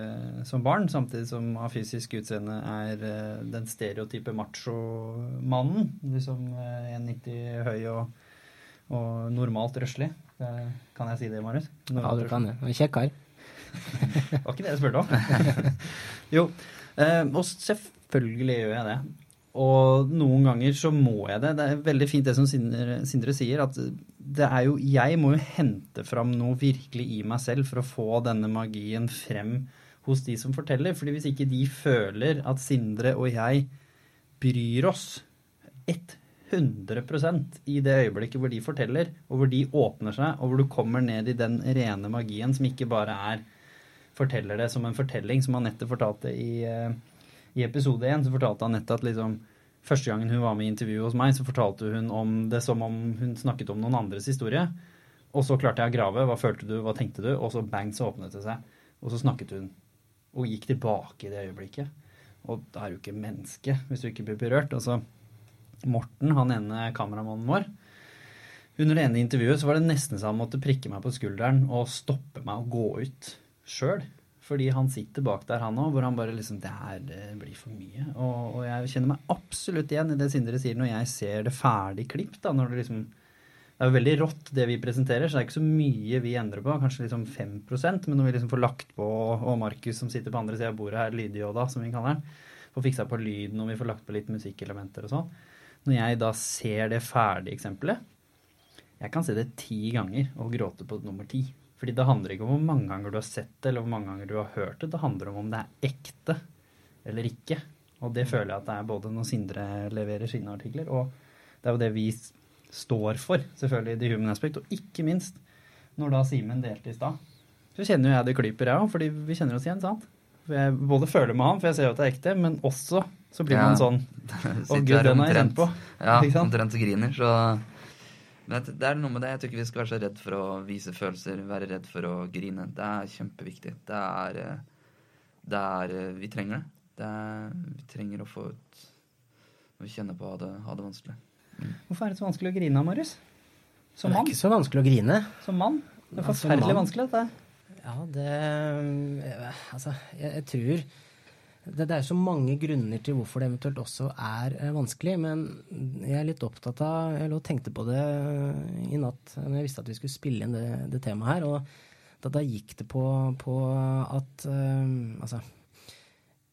som barn, samtidig som av fysisk utseende er den stereotype macho-mannen. Liksom 1,90 høy og, og normalt røslig. Kan jeg si det, Marius? Ja, du kan det. Kjekk kar. det *laughs* var ikke det jeg spurte om. *laughs* *laughs* jo. Og selvfølgelig gjør jeg det. Og noen ganger så må jeg det. Det er veldig fint det som Sindre, sier, at det er jo Jeg må jo hente fram noe virkelig i meg selv for å få denne magien frem hos de som forteller. fordi hvis ikke de føler at Sindre og jeg bryr oss 100% i det øyeblikket hvor de forteller, og hvor de åpner seg, og hvor du kommer ned i den rene magien som ikke bare er forteller det som en fortelling, som Anette fortalte i uh, i episode én så fortalte Anette at liksom, første gangen hun var med i intervjuet hos meg, så fortalte hun om det som om hun snakket om noen andres historie. Og så klarte jeg å grave. Hva følte du, hva tenkte du? Og så bang, så åpnet det seg. Og så snakket hun. Og gikk tilbake i det øyeblikket. Og da er du ikke menneske hvis du ikke blir berørt. Altså, Morten, han ene kameramannen vår, under det ene intervjuet så var det nesten så han måtte prikke meg på skulderen og stoppe meg og gå ut sjøl. Fordi han sitter bak der, han òg, hvor han bare liksom Det her blir for mye. Og, og, jeg kjenner meg absolutt igjen i det Sindre sier når jeg ser det ferdig klipp. da, når Det liksom det er jo veldig rått, det vi presenterer, så det er ikke så mye vi endrer på. Kanskje liksom 5% men når vi liksom får lagt på, og Markus som sitter på andre sida av bordet her, Lydjoda, som vi kaller han, får fiksa på lyden, og vi får lagt på litt musikkelementer og sånn. Når jeg da ser det ferdige eksempelet Jeg kan se det ti ganger og gråte på nummer ti. Fordi det handler ikke om hvor mange ganger du har sett det, eller hvor mange ganger du har hørt det. Det handler om om det er ekte eller ikke. Og det føler jeg at det er både når Sindre leverer sine artikler, og det er jo det vi står for, selvfølgelig, i The Human Aspect. Og ikke minst når da Simen delte i stad. Så kjenner jo jeg det klyper, jeg òg, fordi vi kjenner oss igjen, sant? For jeg både føler med han, for jeg ser jo at det er ekte, men også så blir man sånn *laughs* Å gud, den har jeg kjent på. Ja, omtrent griner, så men det er noe med det. Jeg tror ikke vi skal være så redd for å vise følelser, være redd for å grine. Det er kjempeviktig. Det er, eh, det er eh, Vi trenger det. det er, vi trenger å få ut Når vi kjenner på å ha det, ha det vanskelig. Mm. Hvorfor er det så vanskelig å grine, Marius? Som mann? Det er ikke så vanskelig å grine. Som mann? Det er forferdelig vanskelig, dette. Ja, det eh, Altså, jeg, jeg tror det, det, er så mange grunner til hvorfor det eventuelt også er eh, vanskelig. Men jeg er litt opptatt av Jeg lå og tenkte på det eh, i natt når jeg visste at vi skulle spille inn det, det temaet her. Og da, da gikk det på, på at uh, Altså,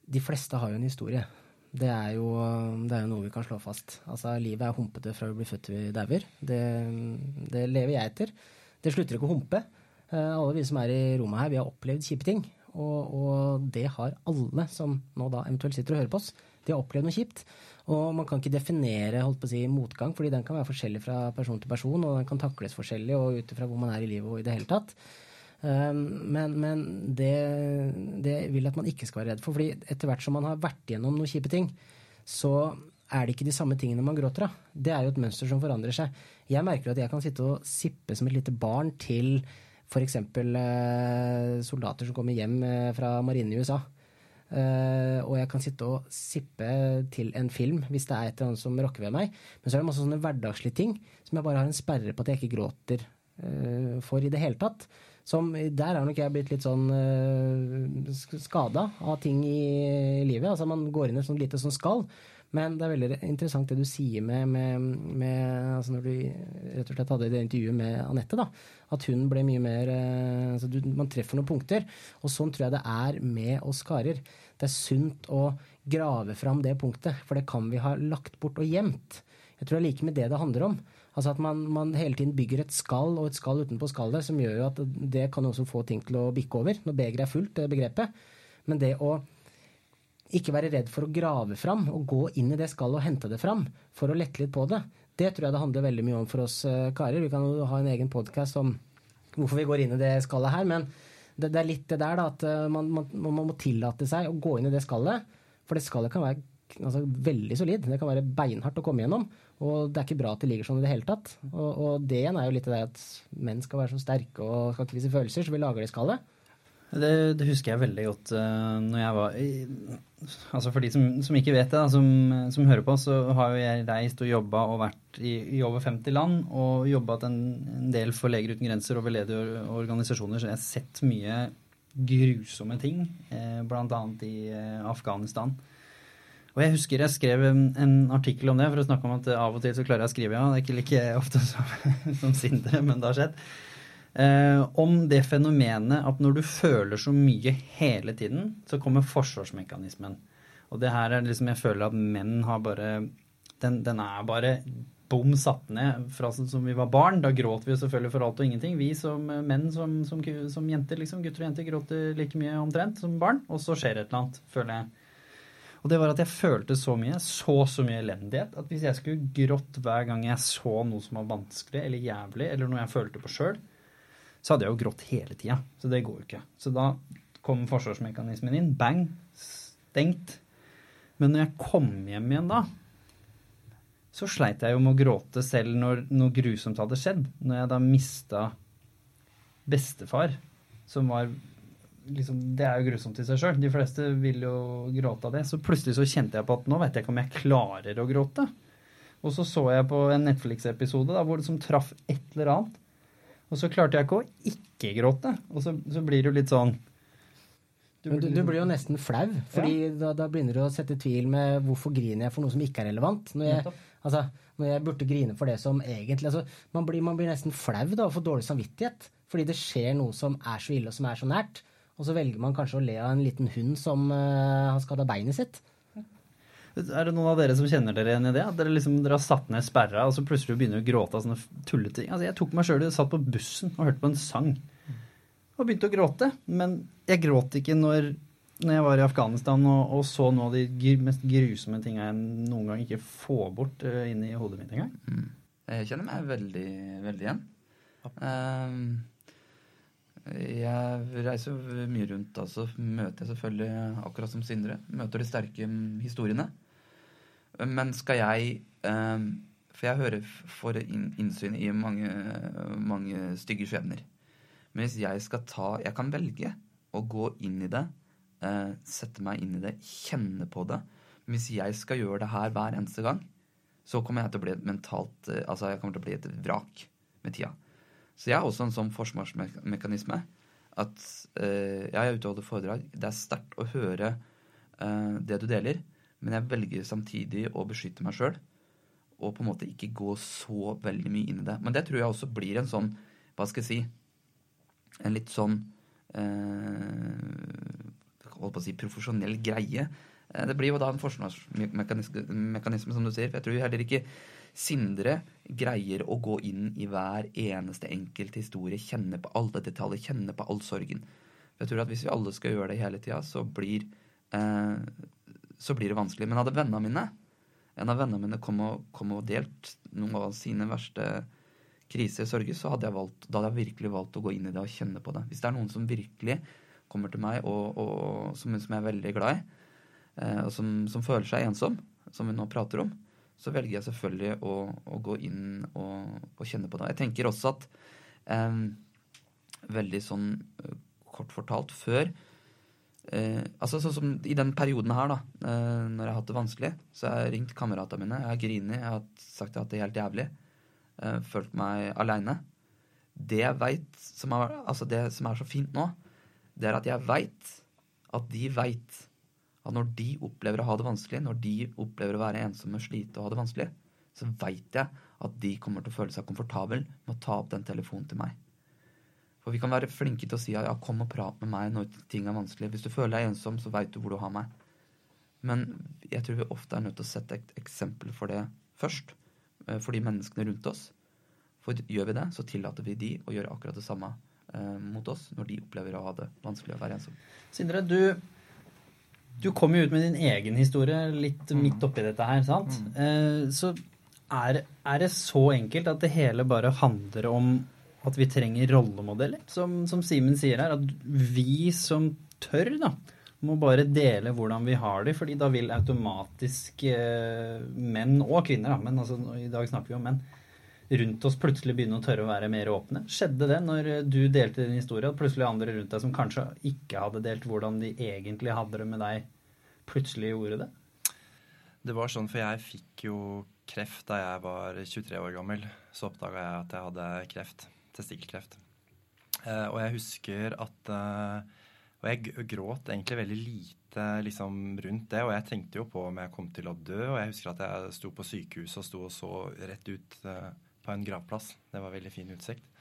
de fleste har jo en historie. Det er, jo, det er jo noe vi kan slå fast. Altså, Livet er humpete fra vi blir født til vi dauer. Det, det, lever jeg etter. Det slutter ikke å humpe. Alle vi som er i rommet her, vi har opplevd kjipe ting. Og, og, det har alle som nå da eventuelt sitter og hører på oss. De har opplevd noe kjipt. Og man kan ikke definere holdt på å si, motgang, fordi den kan være forskjellig fra person til person, og den kan takles forskjellig og ut ifra hvor man er i livet og i det hele tatt. Um, men, men det, det vil at man ikke skal være redd for. fordi etter hvert som man har vært gjennom noen kjipe ting, så er det ikke de samme tingene man gråter av. Det er jo et mønster som forandrer seg. Jeg merker at jeg kan sitte og sippe som et lite barn til f.eks. Eh, soldater som kommer hjem eh, fra marinen i USA. Uh, og jeg kan sitte og sippe til en film hvis det er et eller annet som rokker ved meg. Men så er det masse sånne hverdagslige ting som jeg bare har en sperre på at jeg ikke gråter uh, for i det hele tatt. Som, der har nok jeg blitt litt sånn uh, skada av ting i livet. Altså Man går inn i et sånt lite sånn skall. Men det er veldig interessant det du sier med, med, med altså Når du rett og slett hadde det intervjuet med Anette, da. At hun ble mye mer eh, altså du, Man treffer noen punkter. Og sånn tror jeg det er med oss karer. det er sunt å grave fram det punktet, for det kan vi ha lagt bort og gjemt. Jeg tror det er like med det det handler om. Altså at man, man hele tiden bygger et skall og et skall utenpå skallet, som gjør jo at det kan også få ting til å bikke over når begeret er fullt, det begrepet. Men det å ikke være redd for å grave fram og gå inn i det skallet og hente det fram for å lette litt på det, det tror jeg det handler veldig mye om for oss eh, karer. Vi kan jo ha en egen podkast om hvorfor vi går inn i det skallet her, men det, det er litt det der da, at eh, man, man, man, må tillate seg å gå inn i det skallet. For det skallet kan være altså, veldig solid. Det kan være beinhardt å komme gjennom. Og det er ikke bra at det ligger sånn i det hele tatt. Og, og det igjen er jo litt det at menn skal være så sterke og skal ikke vise følelser, så vi lager det skallet. Det, det, husker jeg veldig godt uh, når jeg var Altså For de som, som ikke vet det, da, som, som, hører på, så har jo jeg reist og jobba og vært i, i, over 50 land. Og jobba en, en, del for Leger uten grenser og veldedige organisasjoner, så jeg har sett mye grusomme ting. Eh, Bl.a. i eh, Afghanistan. Og jeg husker jeg skrev en, en, artikkel om det, for å snakke om at av og til så klarer jeg å skrive, ja. Det er ikke like ofte som, *laughs* som Sindre, men det har skjedd. Eh, om det fenomenet at når du føler så mye hele tiden, så kommer forsvarsmekanismen. Og det her er liksom Jeg føler at menn har bare Den, den er bare bom satt ned fra som vi var barn. Da gråt vi selvfølgelig for alt og ingenting. Vi som menn, som, som, som jenter, liksom, gutter og jenter, gråter like mye omtrent som barn. Og så skjer et eller annet, føler jeg. Og det var at jeg følte så mye, så så mye elendighet, at hvis jeg skulle grått hver gang jeg så noe som var vanskelig eller jævlig, eller noe jeg følte på sjøl, så hadde jeg jo grått hele tida. Så det går jo ikke. Så da kom forsvarsmekanismen inn. Bang! Stengt. Men når jeg kom hjem igjen da, så sleit jeg jo med å gråte selv når noe grusomt hadde skjedd. Når jeg da mista bestefar, som var liksom, Det er jo grusomt i seg sjøl. De fleste vil jo gråte av det. Så plutselig så kjente jeg på at nå vet jeg ikke om jeg klarer å gråte. Og så så jeg på en Netflix-episode hvor det som traff et eller annet. Og så klarte jeg ikke å ikke gråte. Og så, så blir det jo litt sånn du, du, du, blir jo nesten flau, fordi ja. da, da, begynner du å sette tvil med hvorfor griner jeg for noe som ikke er relevant. Når jeg, altså, når jeg burde grine for det som egentlig altså, man, blir, man, blir, nesten flau da, og får dårlig samvittighet. Fordi det skjer noe som er så ille og som er så nært. Og så velger man kanskje å le av en liten hund som uh, har skada beinet sitt. Er det noen av dere som kjenner dere igjen i det? At dere, liksom, dere har satt ned sperra, og så plutselig begynner du å gråte av sånne tulleting? Altså, jeg tok meg sjøl satt på bussen og hørte på en sang og begynte å gråte. Men jeg gråt ikke når, når jeg var i Afghanistan og, og så noe av de mest grusomme tinga jeg noen gang ikke får bort uh, inn i hodet mitt engang. Mm. Jeg kjenner meg veldig, veldig igjen. Um, jeg reiser mye rundt, altså møter jeg selvfølgelig, akkurat som Sindre, møter de sterke historiene. Men skal jeg eh, For jeg hører for innsyn i mange, mange stygge skjebner. Men hvis jeg skal ta Jeg kan velge å gå inn i det, eh, sette meg inn i det, kjenne på det. Men hvis jeg skal gjøre det her hver eneste gang, så kommer jeg til å bli et mentalt eh, Altså jeg kommer til å bli et vrak med tida. Så jeg har også en sånn forsvarsmekanisme at jeg er ute og holder foredrag. Det er sterkt å høre eh, det du deler. Men jeg velger samtidig å beskytte meg sjøl og på en måte ikke gå så veldig mye inn i det. Men det tror jeg også blir en sånn, hva skal jeg si, en litt sånn eh, Holdt på å si profesjonell greie. Eh, det blir jo da en forsvarsmekanisme, som du sier. For jeg tror heller ikke Sindre greier å gå inn i hver eneste enkelt historie, kjenne på alle detaljer, kjenne på all sorgen. Jeg tror at hvis vi alle skal gjøre det hele tida, så blir eh, så blir det vanskelig. Men hadde vennene mine en av vennene mine kom og, kom og delt noen av sine verste kriser, sorger, så hadde jeg valgt, da hadde jeg virkelig valgt å gå inn i det og kjenne på det. Hvis det er noen som virkelig kommer til meg, og, og som, som, jeg er veldig glad i, eh, og som, som, føler seg ensom, som vi nå prater om, så velger jeg selvfølgelig å, å gå inn og, og, kjenne på det. Jeg tenker også at eh, Veldig sånn eh, kort fortalt før Eh, altså sånn som I den perioden her, da, eh, når jeg har hatt det vanskelig, så har jeg ringt kameratene mine. Jeg har grinet, jeg har sagt at jeg har hatt det helt jævlig. Eh, følt meg aleine. Det jeg som, altså det som er så fint nå, det er at jeg veit at de veit at når de opplever å ha det vanskelig, når de opplever å være ensomme, slite og ha det vanskelig, så veit jeg at de kommer til å føle seg komfortabel med å ta opp den telefonen til meg. For vi kan være flinke til å si ja, kom og prat med meg når ting er vanskelig. Hvis du føler deg ensom, så veit du hvor du har meg. Men jeg tror vi ofte er nødt til å sette et eksempel for det først. eh, For de menneskene rundt oss. For gjør vi det, så tillater vi de å gjøre akkurat det samme eh, mot oss når de opplever å ha det vanskelig å være ensom. Sindre, du, du kom jo ut med din egen historie litt midt oppi dette her, sant? Eh, så er, er det så enkelt at det hele bare handler om at vi trenger rollemodeller? Som, Simen sier her, at vi som tør, da, må bare dele hvordan vi har det, fordi da vil automatisk eh, menn og kvinner, da, men altså, i dag snakker vi om menn, rundt oss plutselig begynne å tørre å være mer åpne. Skjedde det når du delte din historie, at plutselig andre rundt deg som kanskje ikke hadde delt hvordan de egentlig hadde det med deg, plutselig gjorde det? Det var sånn, for jeg fikk jo kreft da jeg var 23 år gammel. Så oppdaga jeg at jeg hadde kreft. Testikkelkreft. Eh, og jeg husker at eh, Og jeg gråt egentlig veldig lite liksom, rundt det. Og jeg tenkte jo på om jeg kom til å dø. Og jeg husker at jeg sto på sykehuset og sto og så rett ut eh, på en gravplass. Det var veldig fin utsikt.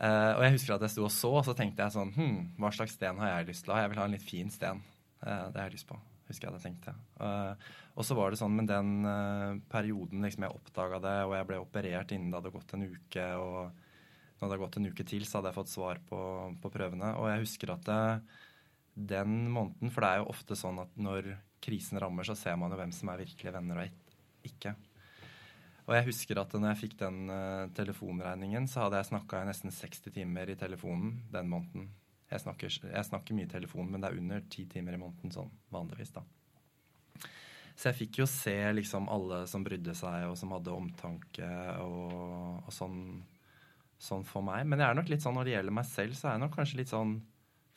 Uh, og jeg husker at jeg sto og så, og så tenkte jeg sånn Hm, hva slags sten har jeg lyst til å ha? Jeg vil ha en litt fin sten. Uh, det har jeg lyst på. Husker jeg det tenkte. Eh, og så var det sånn, men den perioden liksom jeg oppdaga det, og jeg ble operert innen det hadde gått en uke, og når det hadde gått en uke til, så hadde jeg fått svar på, på prøvene. Og jeg husker at det, den måneden For det er jo ofte sånn at når krisen rammer, så ser man jo hvem som er virkelige venner og ikke. Og jeg husker at når jeg fikk den uh, telefonregningen, så hadde jeg snakka i nesten 60 timer i telefonen den måneden. Jeg snakker, jeg snakker mye i telefonen, men det er under ti timer i måneden sånn vanligvis, da. Så jeg fikk jo se liksom alle som brydde seg, og som hadde omtanke og, og sånn, sånn for meg. Men jeg er nok litt sånn når det gjelder meg selv, så er jeg nok kanskje litt sånn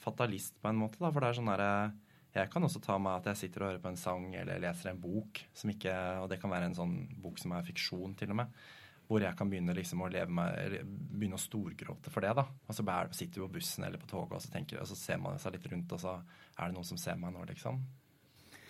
fatalist på en måte, da. For det er sånn derre Jeg kan også ta meg at jeg sitter og hører på en sang eller leser en bok som ikke Og det kan være en sånn bok som er fiksjon, til og med. Hvor jeg kan begynne liksom å leve meg, begynne å storgråte for det. da. Og så sitter du på bussen eller på toget, og så, tenker, og så ser man seg litt rundt, og så er det noen som ser meg nå, liksom.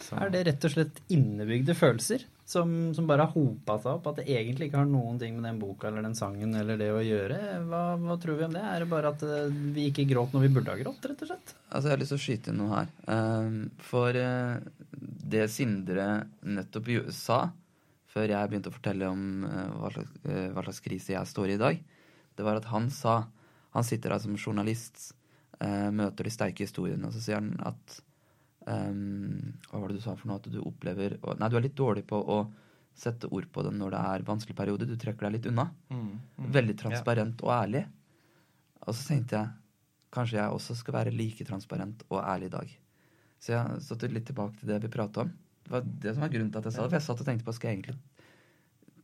Så- Er det rett og slett innebygde følelser som, som bare har hopa seg opp? At det egentlig ikke har noen ting med den boka eller den sangen eller det å gjøre? Hva, hva tror vi om det? Er det bare at eh, vi ikke gråt når vi burde ha grått, rett og slett? Altså, Jeg har lyst til å skyte inn noe her. Ehm, for eh, det Sindre nettopp sa, før jeg begynte å fortelle om eh, hva, slags, hva slags krise jeg står i i dag, det var at han sa Han sitter her som journalist, eh, møter de sterke historiene, og så sier han at ehm, Hva var det du sa for noe? At du opplever og, Nei, du er litt dårlig på å sette ord på det når det er vanskelig periode. Du trekker deg litt unna. Mm, mm. Veldig transparent og ærlig. Og så tenkte jeg kanskje jeg også skal være like transparent og ærlig i dag. Så jeg satte litt tilbake til det vi prata om. Det var det som var grunnen til at jeg sa det. For jeg satt og tenkte på skal jeg egentlig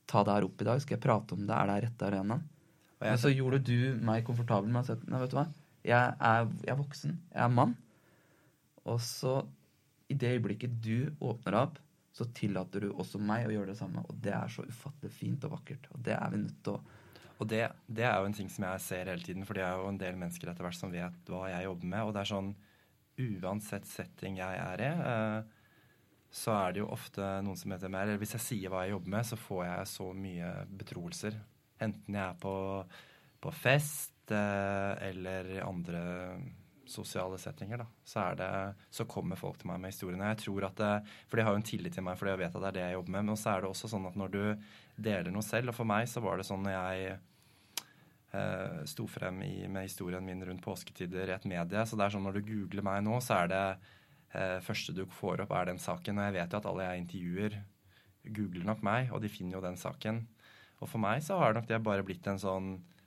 ta det her opp i dag? Skal jeg prate om det? Er det her rette arenaen? Men så gjorde du meg komfortabel med å si at nei, vet du hva, jeg er, jeg er voksen, jeg er mann. Og så, i det øyeblikket du åpner opp, så tillater du også meg å gjøre det samme. Og det er så ufattelig fint og vakkert. Og det er vi nødt til å Og det, det er jo en ting som jeg ser hele tiden, for det er jo en del mennesker etter hvert som vet hva jeg jobber med. Og det er sånn uansett setting jeg er i, eh, så er det jo ofte noen som heter meg Eller hvis jeg sier hva jeg jobber med, så får jeg så mye betroelser. Enten jeg er på, på fest eh, eller andre sosiale settinger, da. Så, er det, så kommer folk til meg med historiene. Jeg tror at det, For de har jo en tillit til meg, fordi jeg vet at det er det jeg jobber med. Men så er det også sånn at når du deler noe selv, og for meg så var det sånn når jeg eh, sto frem i, med historien min rundt påsketider i et medie. Så det er sånn når du googler meg nå, så er det eh, første du får opp, er den saken. Og jeg vet jo at alle jeg intervjuer, googler nok meg, og de finner jo den saken. Og for meg så har nok det bare blitt en sånn eh,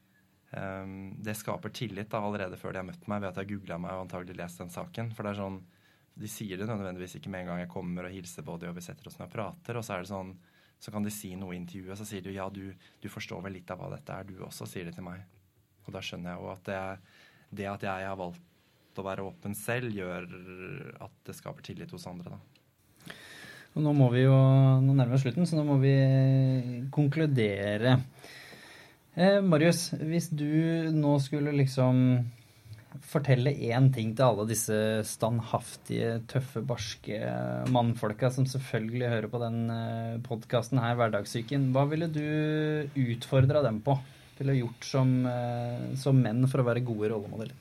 Det skaper tillit da, allerede før de har møtt meg, ved at jeg googla meg og antagelig lest den saken. For det er sånn De sier det nødvendigvis ikke med en gang jeg kommer og hilser på dem og vi setter oss ned og prater, og så er det sånn så kan de si noe i intervjuet, så sier de ja, du, du forstår vel litt av hva dette er, du også, sier de til meg. Og da skjønner jeg jo at det, det at jeg har valgt å være åpen selv, gjør at det skaper tillit hos andre, da. Og nå må vi jo Nå nærmer vi oss slutten, så nå må vi konkludere. Eh, Marius, hvis du nå skulle liksom fortelle én ting til alle disse standhaftige, tøffe, barske mannfolka som selvfølgelig hører på den podkasten her, Hverdagssyken, hva ville du utfordra dem på? ville gjort som, eh, som menn for å være gode rollemodeller?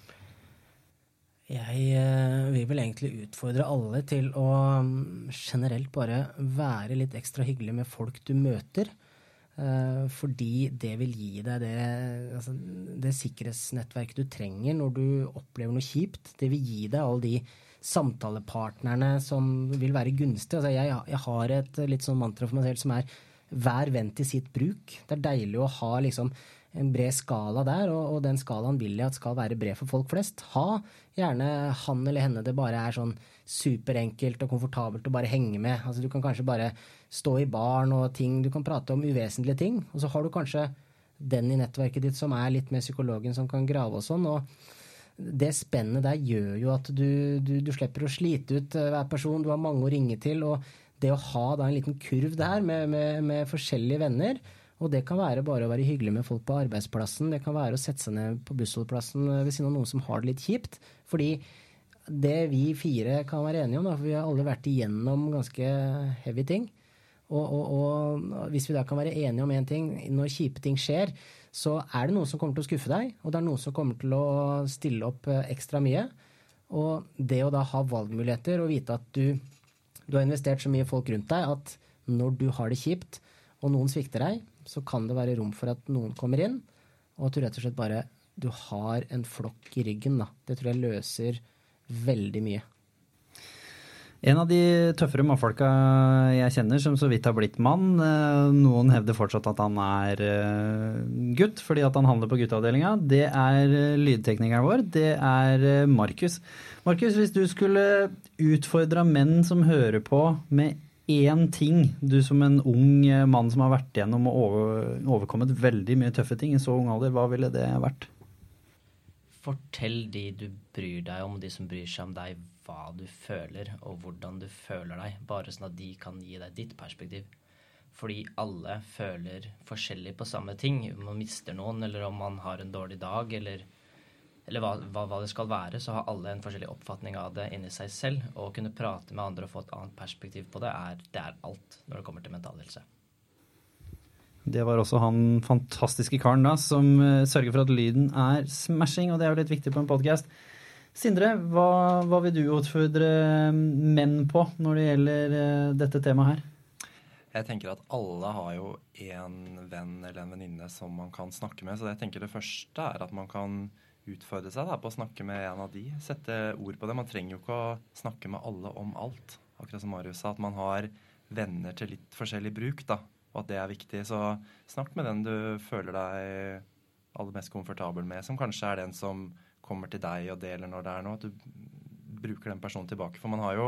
Jeg eh, vil vel egentlig utfordre alle til å mm, generelt bare være litt ekstra hyggelig med folk du møter. Eh, fordi det vil gi deg det, altså, det sikkerhetsnettverket du trenger når du opplever noe kjipt. Det vil gi deg alle de samtalepartnerne som vil være gunstige. Altså, jeg, jeg har et litt sånn mantra for meg selv som er hver venn til sitt bruk. Det er deilig å ha liksom en bred skala der, og, og, den skalaen vil jeg at skal være bred for folk flest. Ha gjerne han eller henne det bare er sånn superenkelt og komfortabelt å bare henge med. Altså Du kan kanskje bare stå i baren og ting, du kan prate om uvesentlige ting. Og så har du kanskje den i nettverket ditt som er litt mer psykologen som kan grave og sånn. og det spennet der gjør jo at du, du, du, slipper å slite ut eh, hver person. Du har mange å ringe til. Og det å ha da en liten kurv der med, med, med forskjellige venner, og det kan være bare å være hyggelig med folk på arbeidsplassen. Det kan være å sette seg ned på bussholdeplassen ved siden av noen som har det litt kjipt. Fordi det vi fire kan være enige om, da, for vi har alle vært igjennom ganske heavy ting. Og, og, og hvis vi da kan være enige om én en ting, når kjipe ting skjer, så er det noen som kommer til å skuffe deg, og det er noen som kommer til å stille opp eh, ekstra mye. Og det å da ha valgmuligheter og vite at du, du har investert så mye folk rundt deg at når du har det kjipt, og noen svikter deg, så kan det være rom for at noen kommer inn, og at du rett og slett bare du har en flokk i ryggen. Da. Det tror jeg løser veldig mye. En av de tøffere mannfolka jeg kjenner, som så vidt har blitt mann eh, Noen hevder fortsatt at han er eh, gutt fordi at han handler på gutteavdelinga. Det er eh, lydteknikeren vår. Det er Markus. Markus, hvis du skulle utfordra menn som hører på, med én ting du som en ung mann som har vært gjennom og overkommet veldig mye tøffe ting i så ung alder, hva ville det vært? Fortell de du bryr deg om, de som bryr seg om deg, hva du føler og hvordan du føler deg. Bare sånn at de kan gi deg ditt perspektiv. Fordi alle føler forskjellig på samme ting. Om man mister noen, eller om man har en dårlig dag, eller eller hva, hva, hva, det skal være, så har alle en forskjellig oppfatning av det inni seg selv. Og å kunne prate med andre og få et annet perspektiv på det, er, det er alt når det kommer til mental helse. Det var også han fantastiske karen da, som uh, sørger for at lyden er smashing, og det er jo litt viktig på en podkast. Sindre, hva, hva, vil du utfordre menn på når det gjelder uh, dette temaet her? Jeg tenker at alle har jo en venn eller en venninne som man kan snakke med. Så jeg tenker det første er at man kan utfordre seg da, på å snakke med en av de. Sette ord på det. Man trenger jo ikke å snakke med alle om alt. Akkurat som Marius sa, at man har venner til litt forskjellig bruk, da, og at det er viktig. Så snakk med den du føler deg aller mest komfortabel med, som kanskje er den som kommer til deg og deler når det er noe. At du bruker den personen tilbake. For man har jo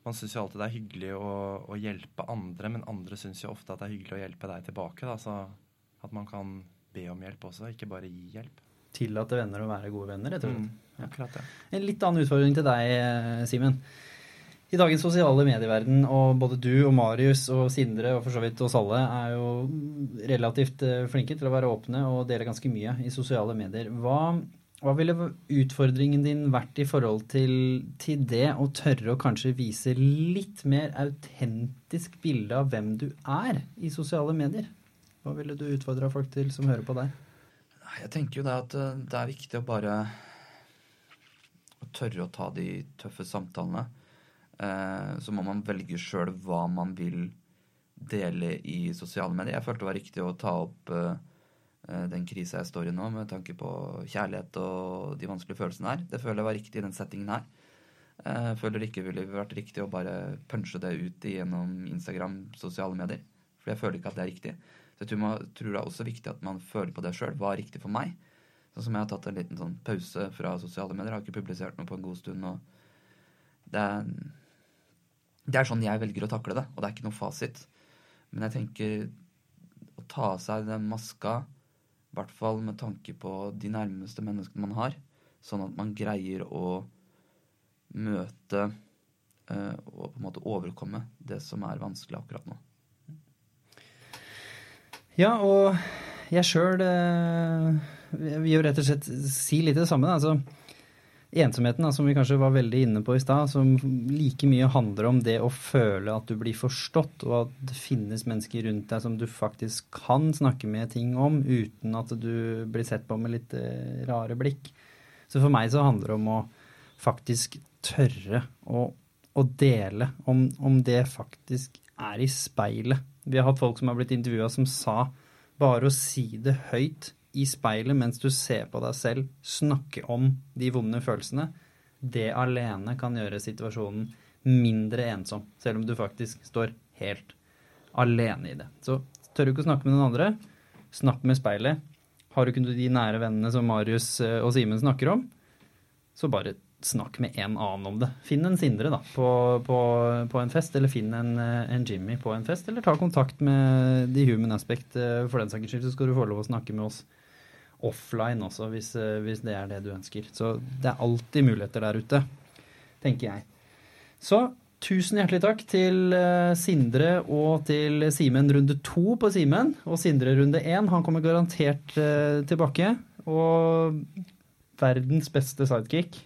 man syns jo alltid det er hyggelig å, å, hjelpe andre, men andre syns jo ofte at det er hyggelig å hjelpe deg tilbake. Da. Så at man kan be om hjelp også, ikke bare gi hjelp tillate venner å være gode venner, og slett. Mm, akkurat ja. En litt annen utfordring til deg, eh, Simen. I dagens sosiale medieverden, og både du og Marius og Sindre og for så vidt oss alle er jo relativt eh, flinke til å være åpne og dele ganske mye i sosiale medier. Hva, hva ville utfordringen din vært i forhold til, til, det å tørre å kanskje vise litt mer autentisk bilde av hvem du er i sosiale medier? Hva ville du utfordra folk til som hører på deg? Jeg tenker jo det at eh, det er viktig å bare å tørre å ta de tøffe samtalene. Eh, så må man velge sjøl hva man vil dele i sosiale medier. Jeg følte det var riktig å ta opp eh, den krisa jeg står i nå, med tanke på kjærlighet og de vanskelige følelsene her. Det føler jeg var riktig i den settingen her. Jeg føler det ikke ville vært riktig å bare punche det ut gjennom Instagram, sosiale medier. For jeg føler ikke at det er riktig. Så jeg tror, det er også viktig at man føler på det sjøl. Hva er riktig for meg? Sånn som jeg har tatt en liten sånn pause fra sosiale medier. Jeg har ikke publisert noe på en god stund. og det er, det er sånn jeg velger å takle det, og det er ikke noe fasit. Men jeg tenker å ta av seg den maska, i hvert fall med tanke på de nærmeste menneskene man har, sånn at man greier å møte uh, og på en måte overkomme det som er vanskelig akkurat nå. Ja, og jeg sjøl eh, vil jo rett og slett si litt det samme. Altså, ensomheten, da, som vi kanskje var veldig inne på i stad, som like mye handler om det å føle at du blir forstått, og at det finnes mennesker rundt deg som du faktisk kan snakke med ting om, uten at du blir sett på med litt eh, rare blikk. Så for meg så handler det om å faktisk tørre å, å dele, om, om det faktisk er i speilet. Vi har hatt folk som har blitt intervjua som sa bare å si det høyt i speilet mens du ser på deg selv, snakke om de vonde følelsene, det alene kan gjøre situasjonen mindre ensom, selv om du faktisk står helt alene i det. Så tør du ikke å snakke med noen andre, snakk med speilet. Har du ikke de nære vennene som Marius eh, og Simen snakker om, så bare snakk med en annen om det. Finn en Sindre da, på, på, på en fest, eller finn en, eh, en, Jimmy på en fest, eller ta kontakt med The Human Aspect eh, for den saks skyld, så skal du få lov å snakke med oss offline også, hvis, eh, hvis, det er det du ønsker. Så det er alltid muligheter der ute, tenker jeg. Så tusen hjertelig takk til Sindre og til Simen runde to på Simen. Og Sindre runde én. Han kommer garantert tilbake. Og verdens beste sidekick.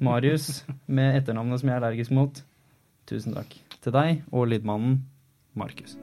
Marius med etternavnet som jeg er allergisk mot. Tusen takk til deg og lydmannen Markus.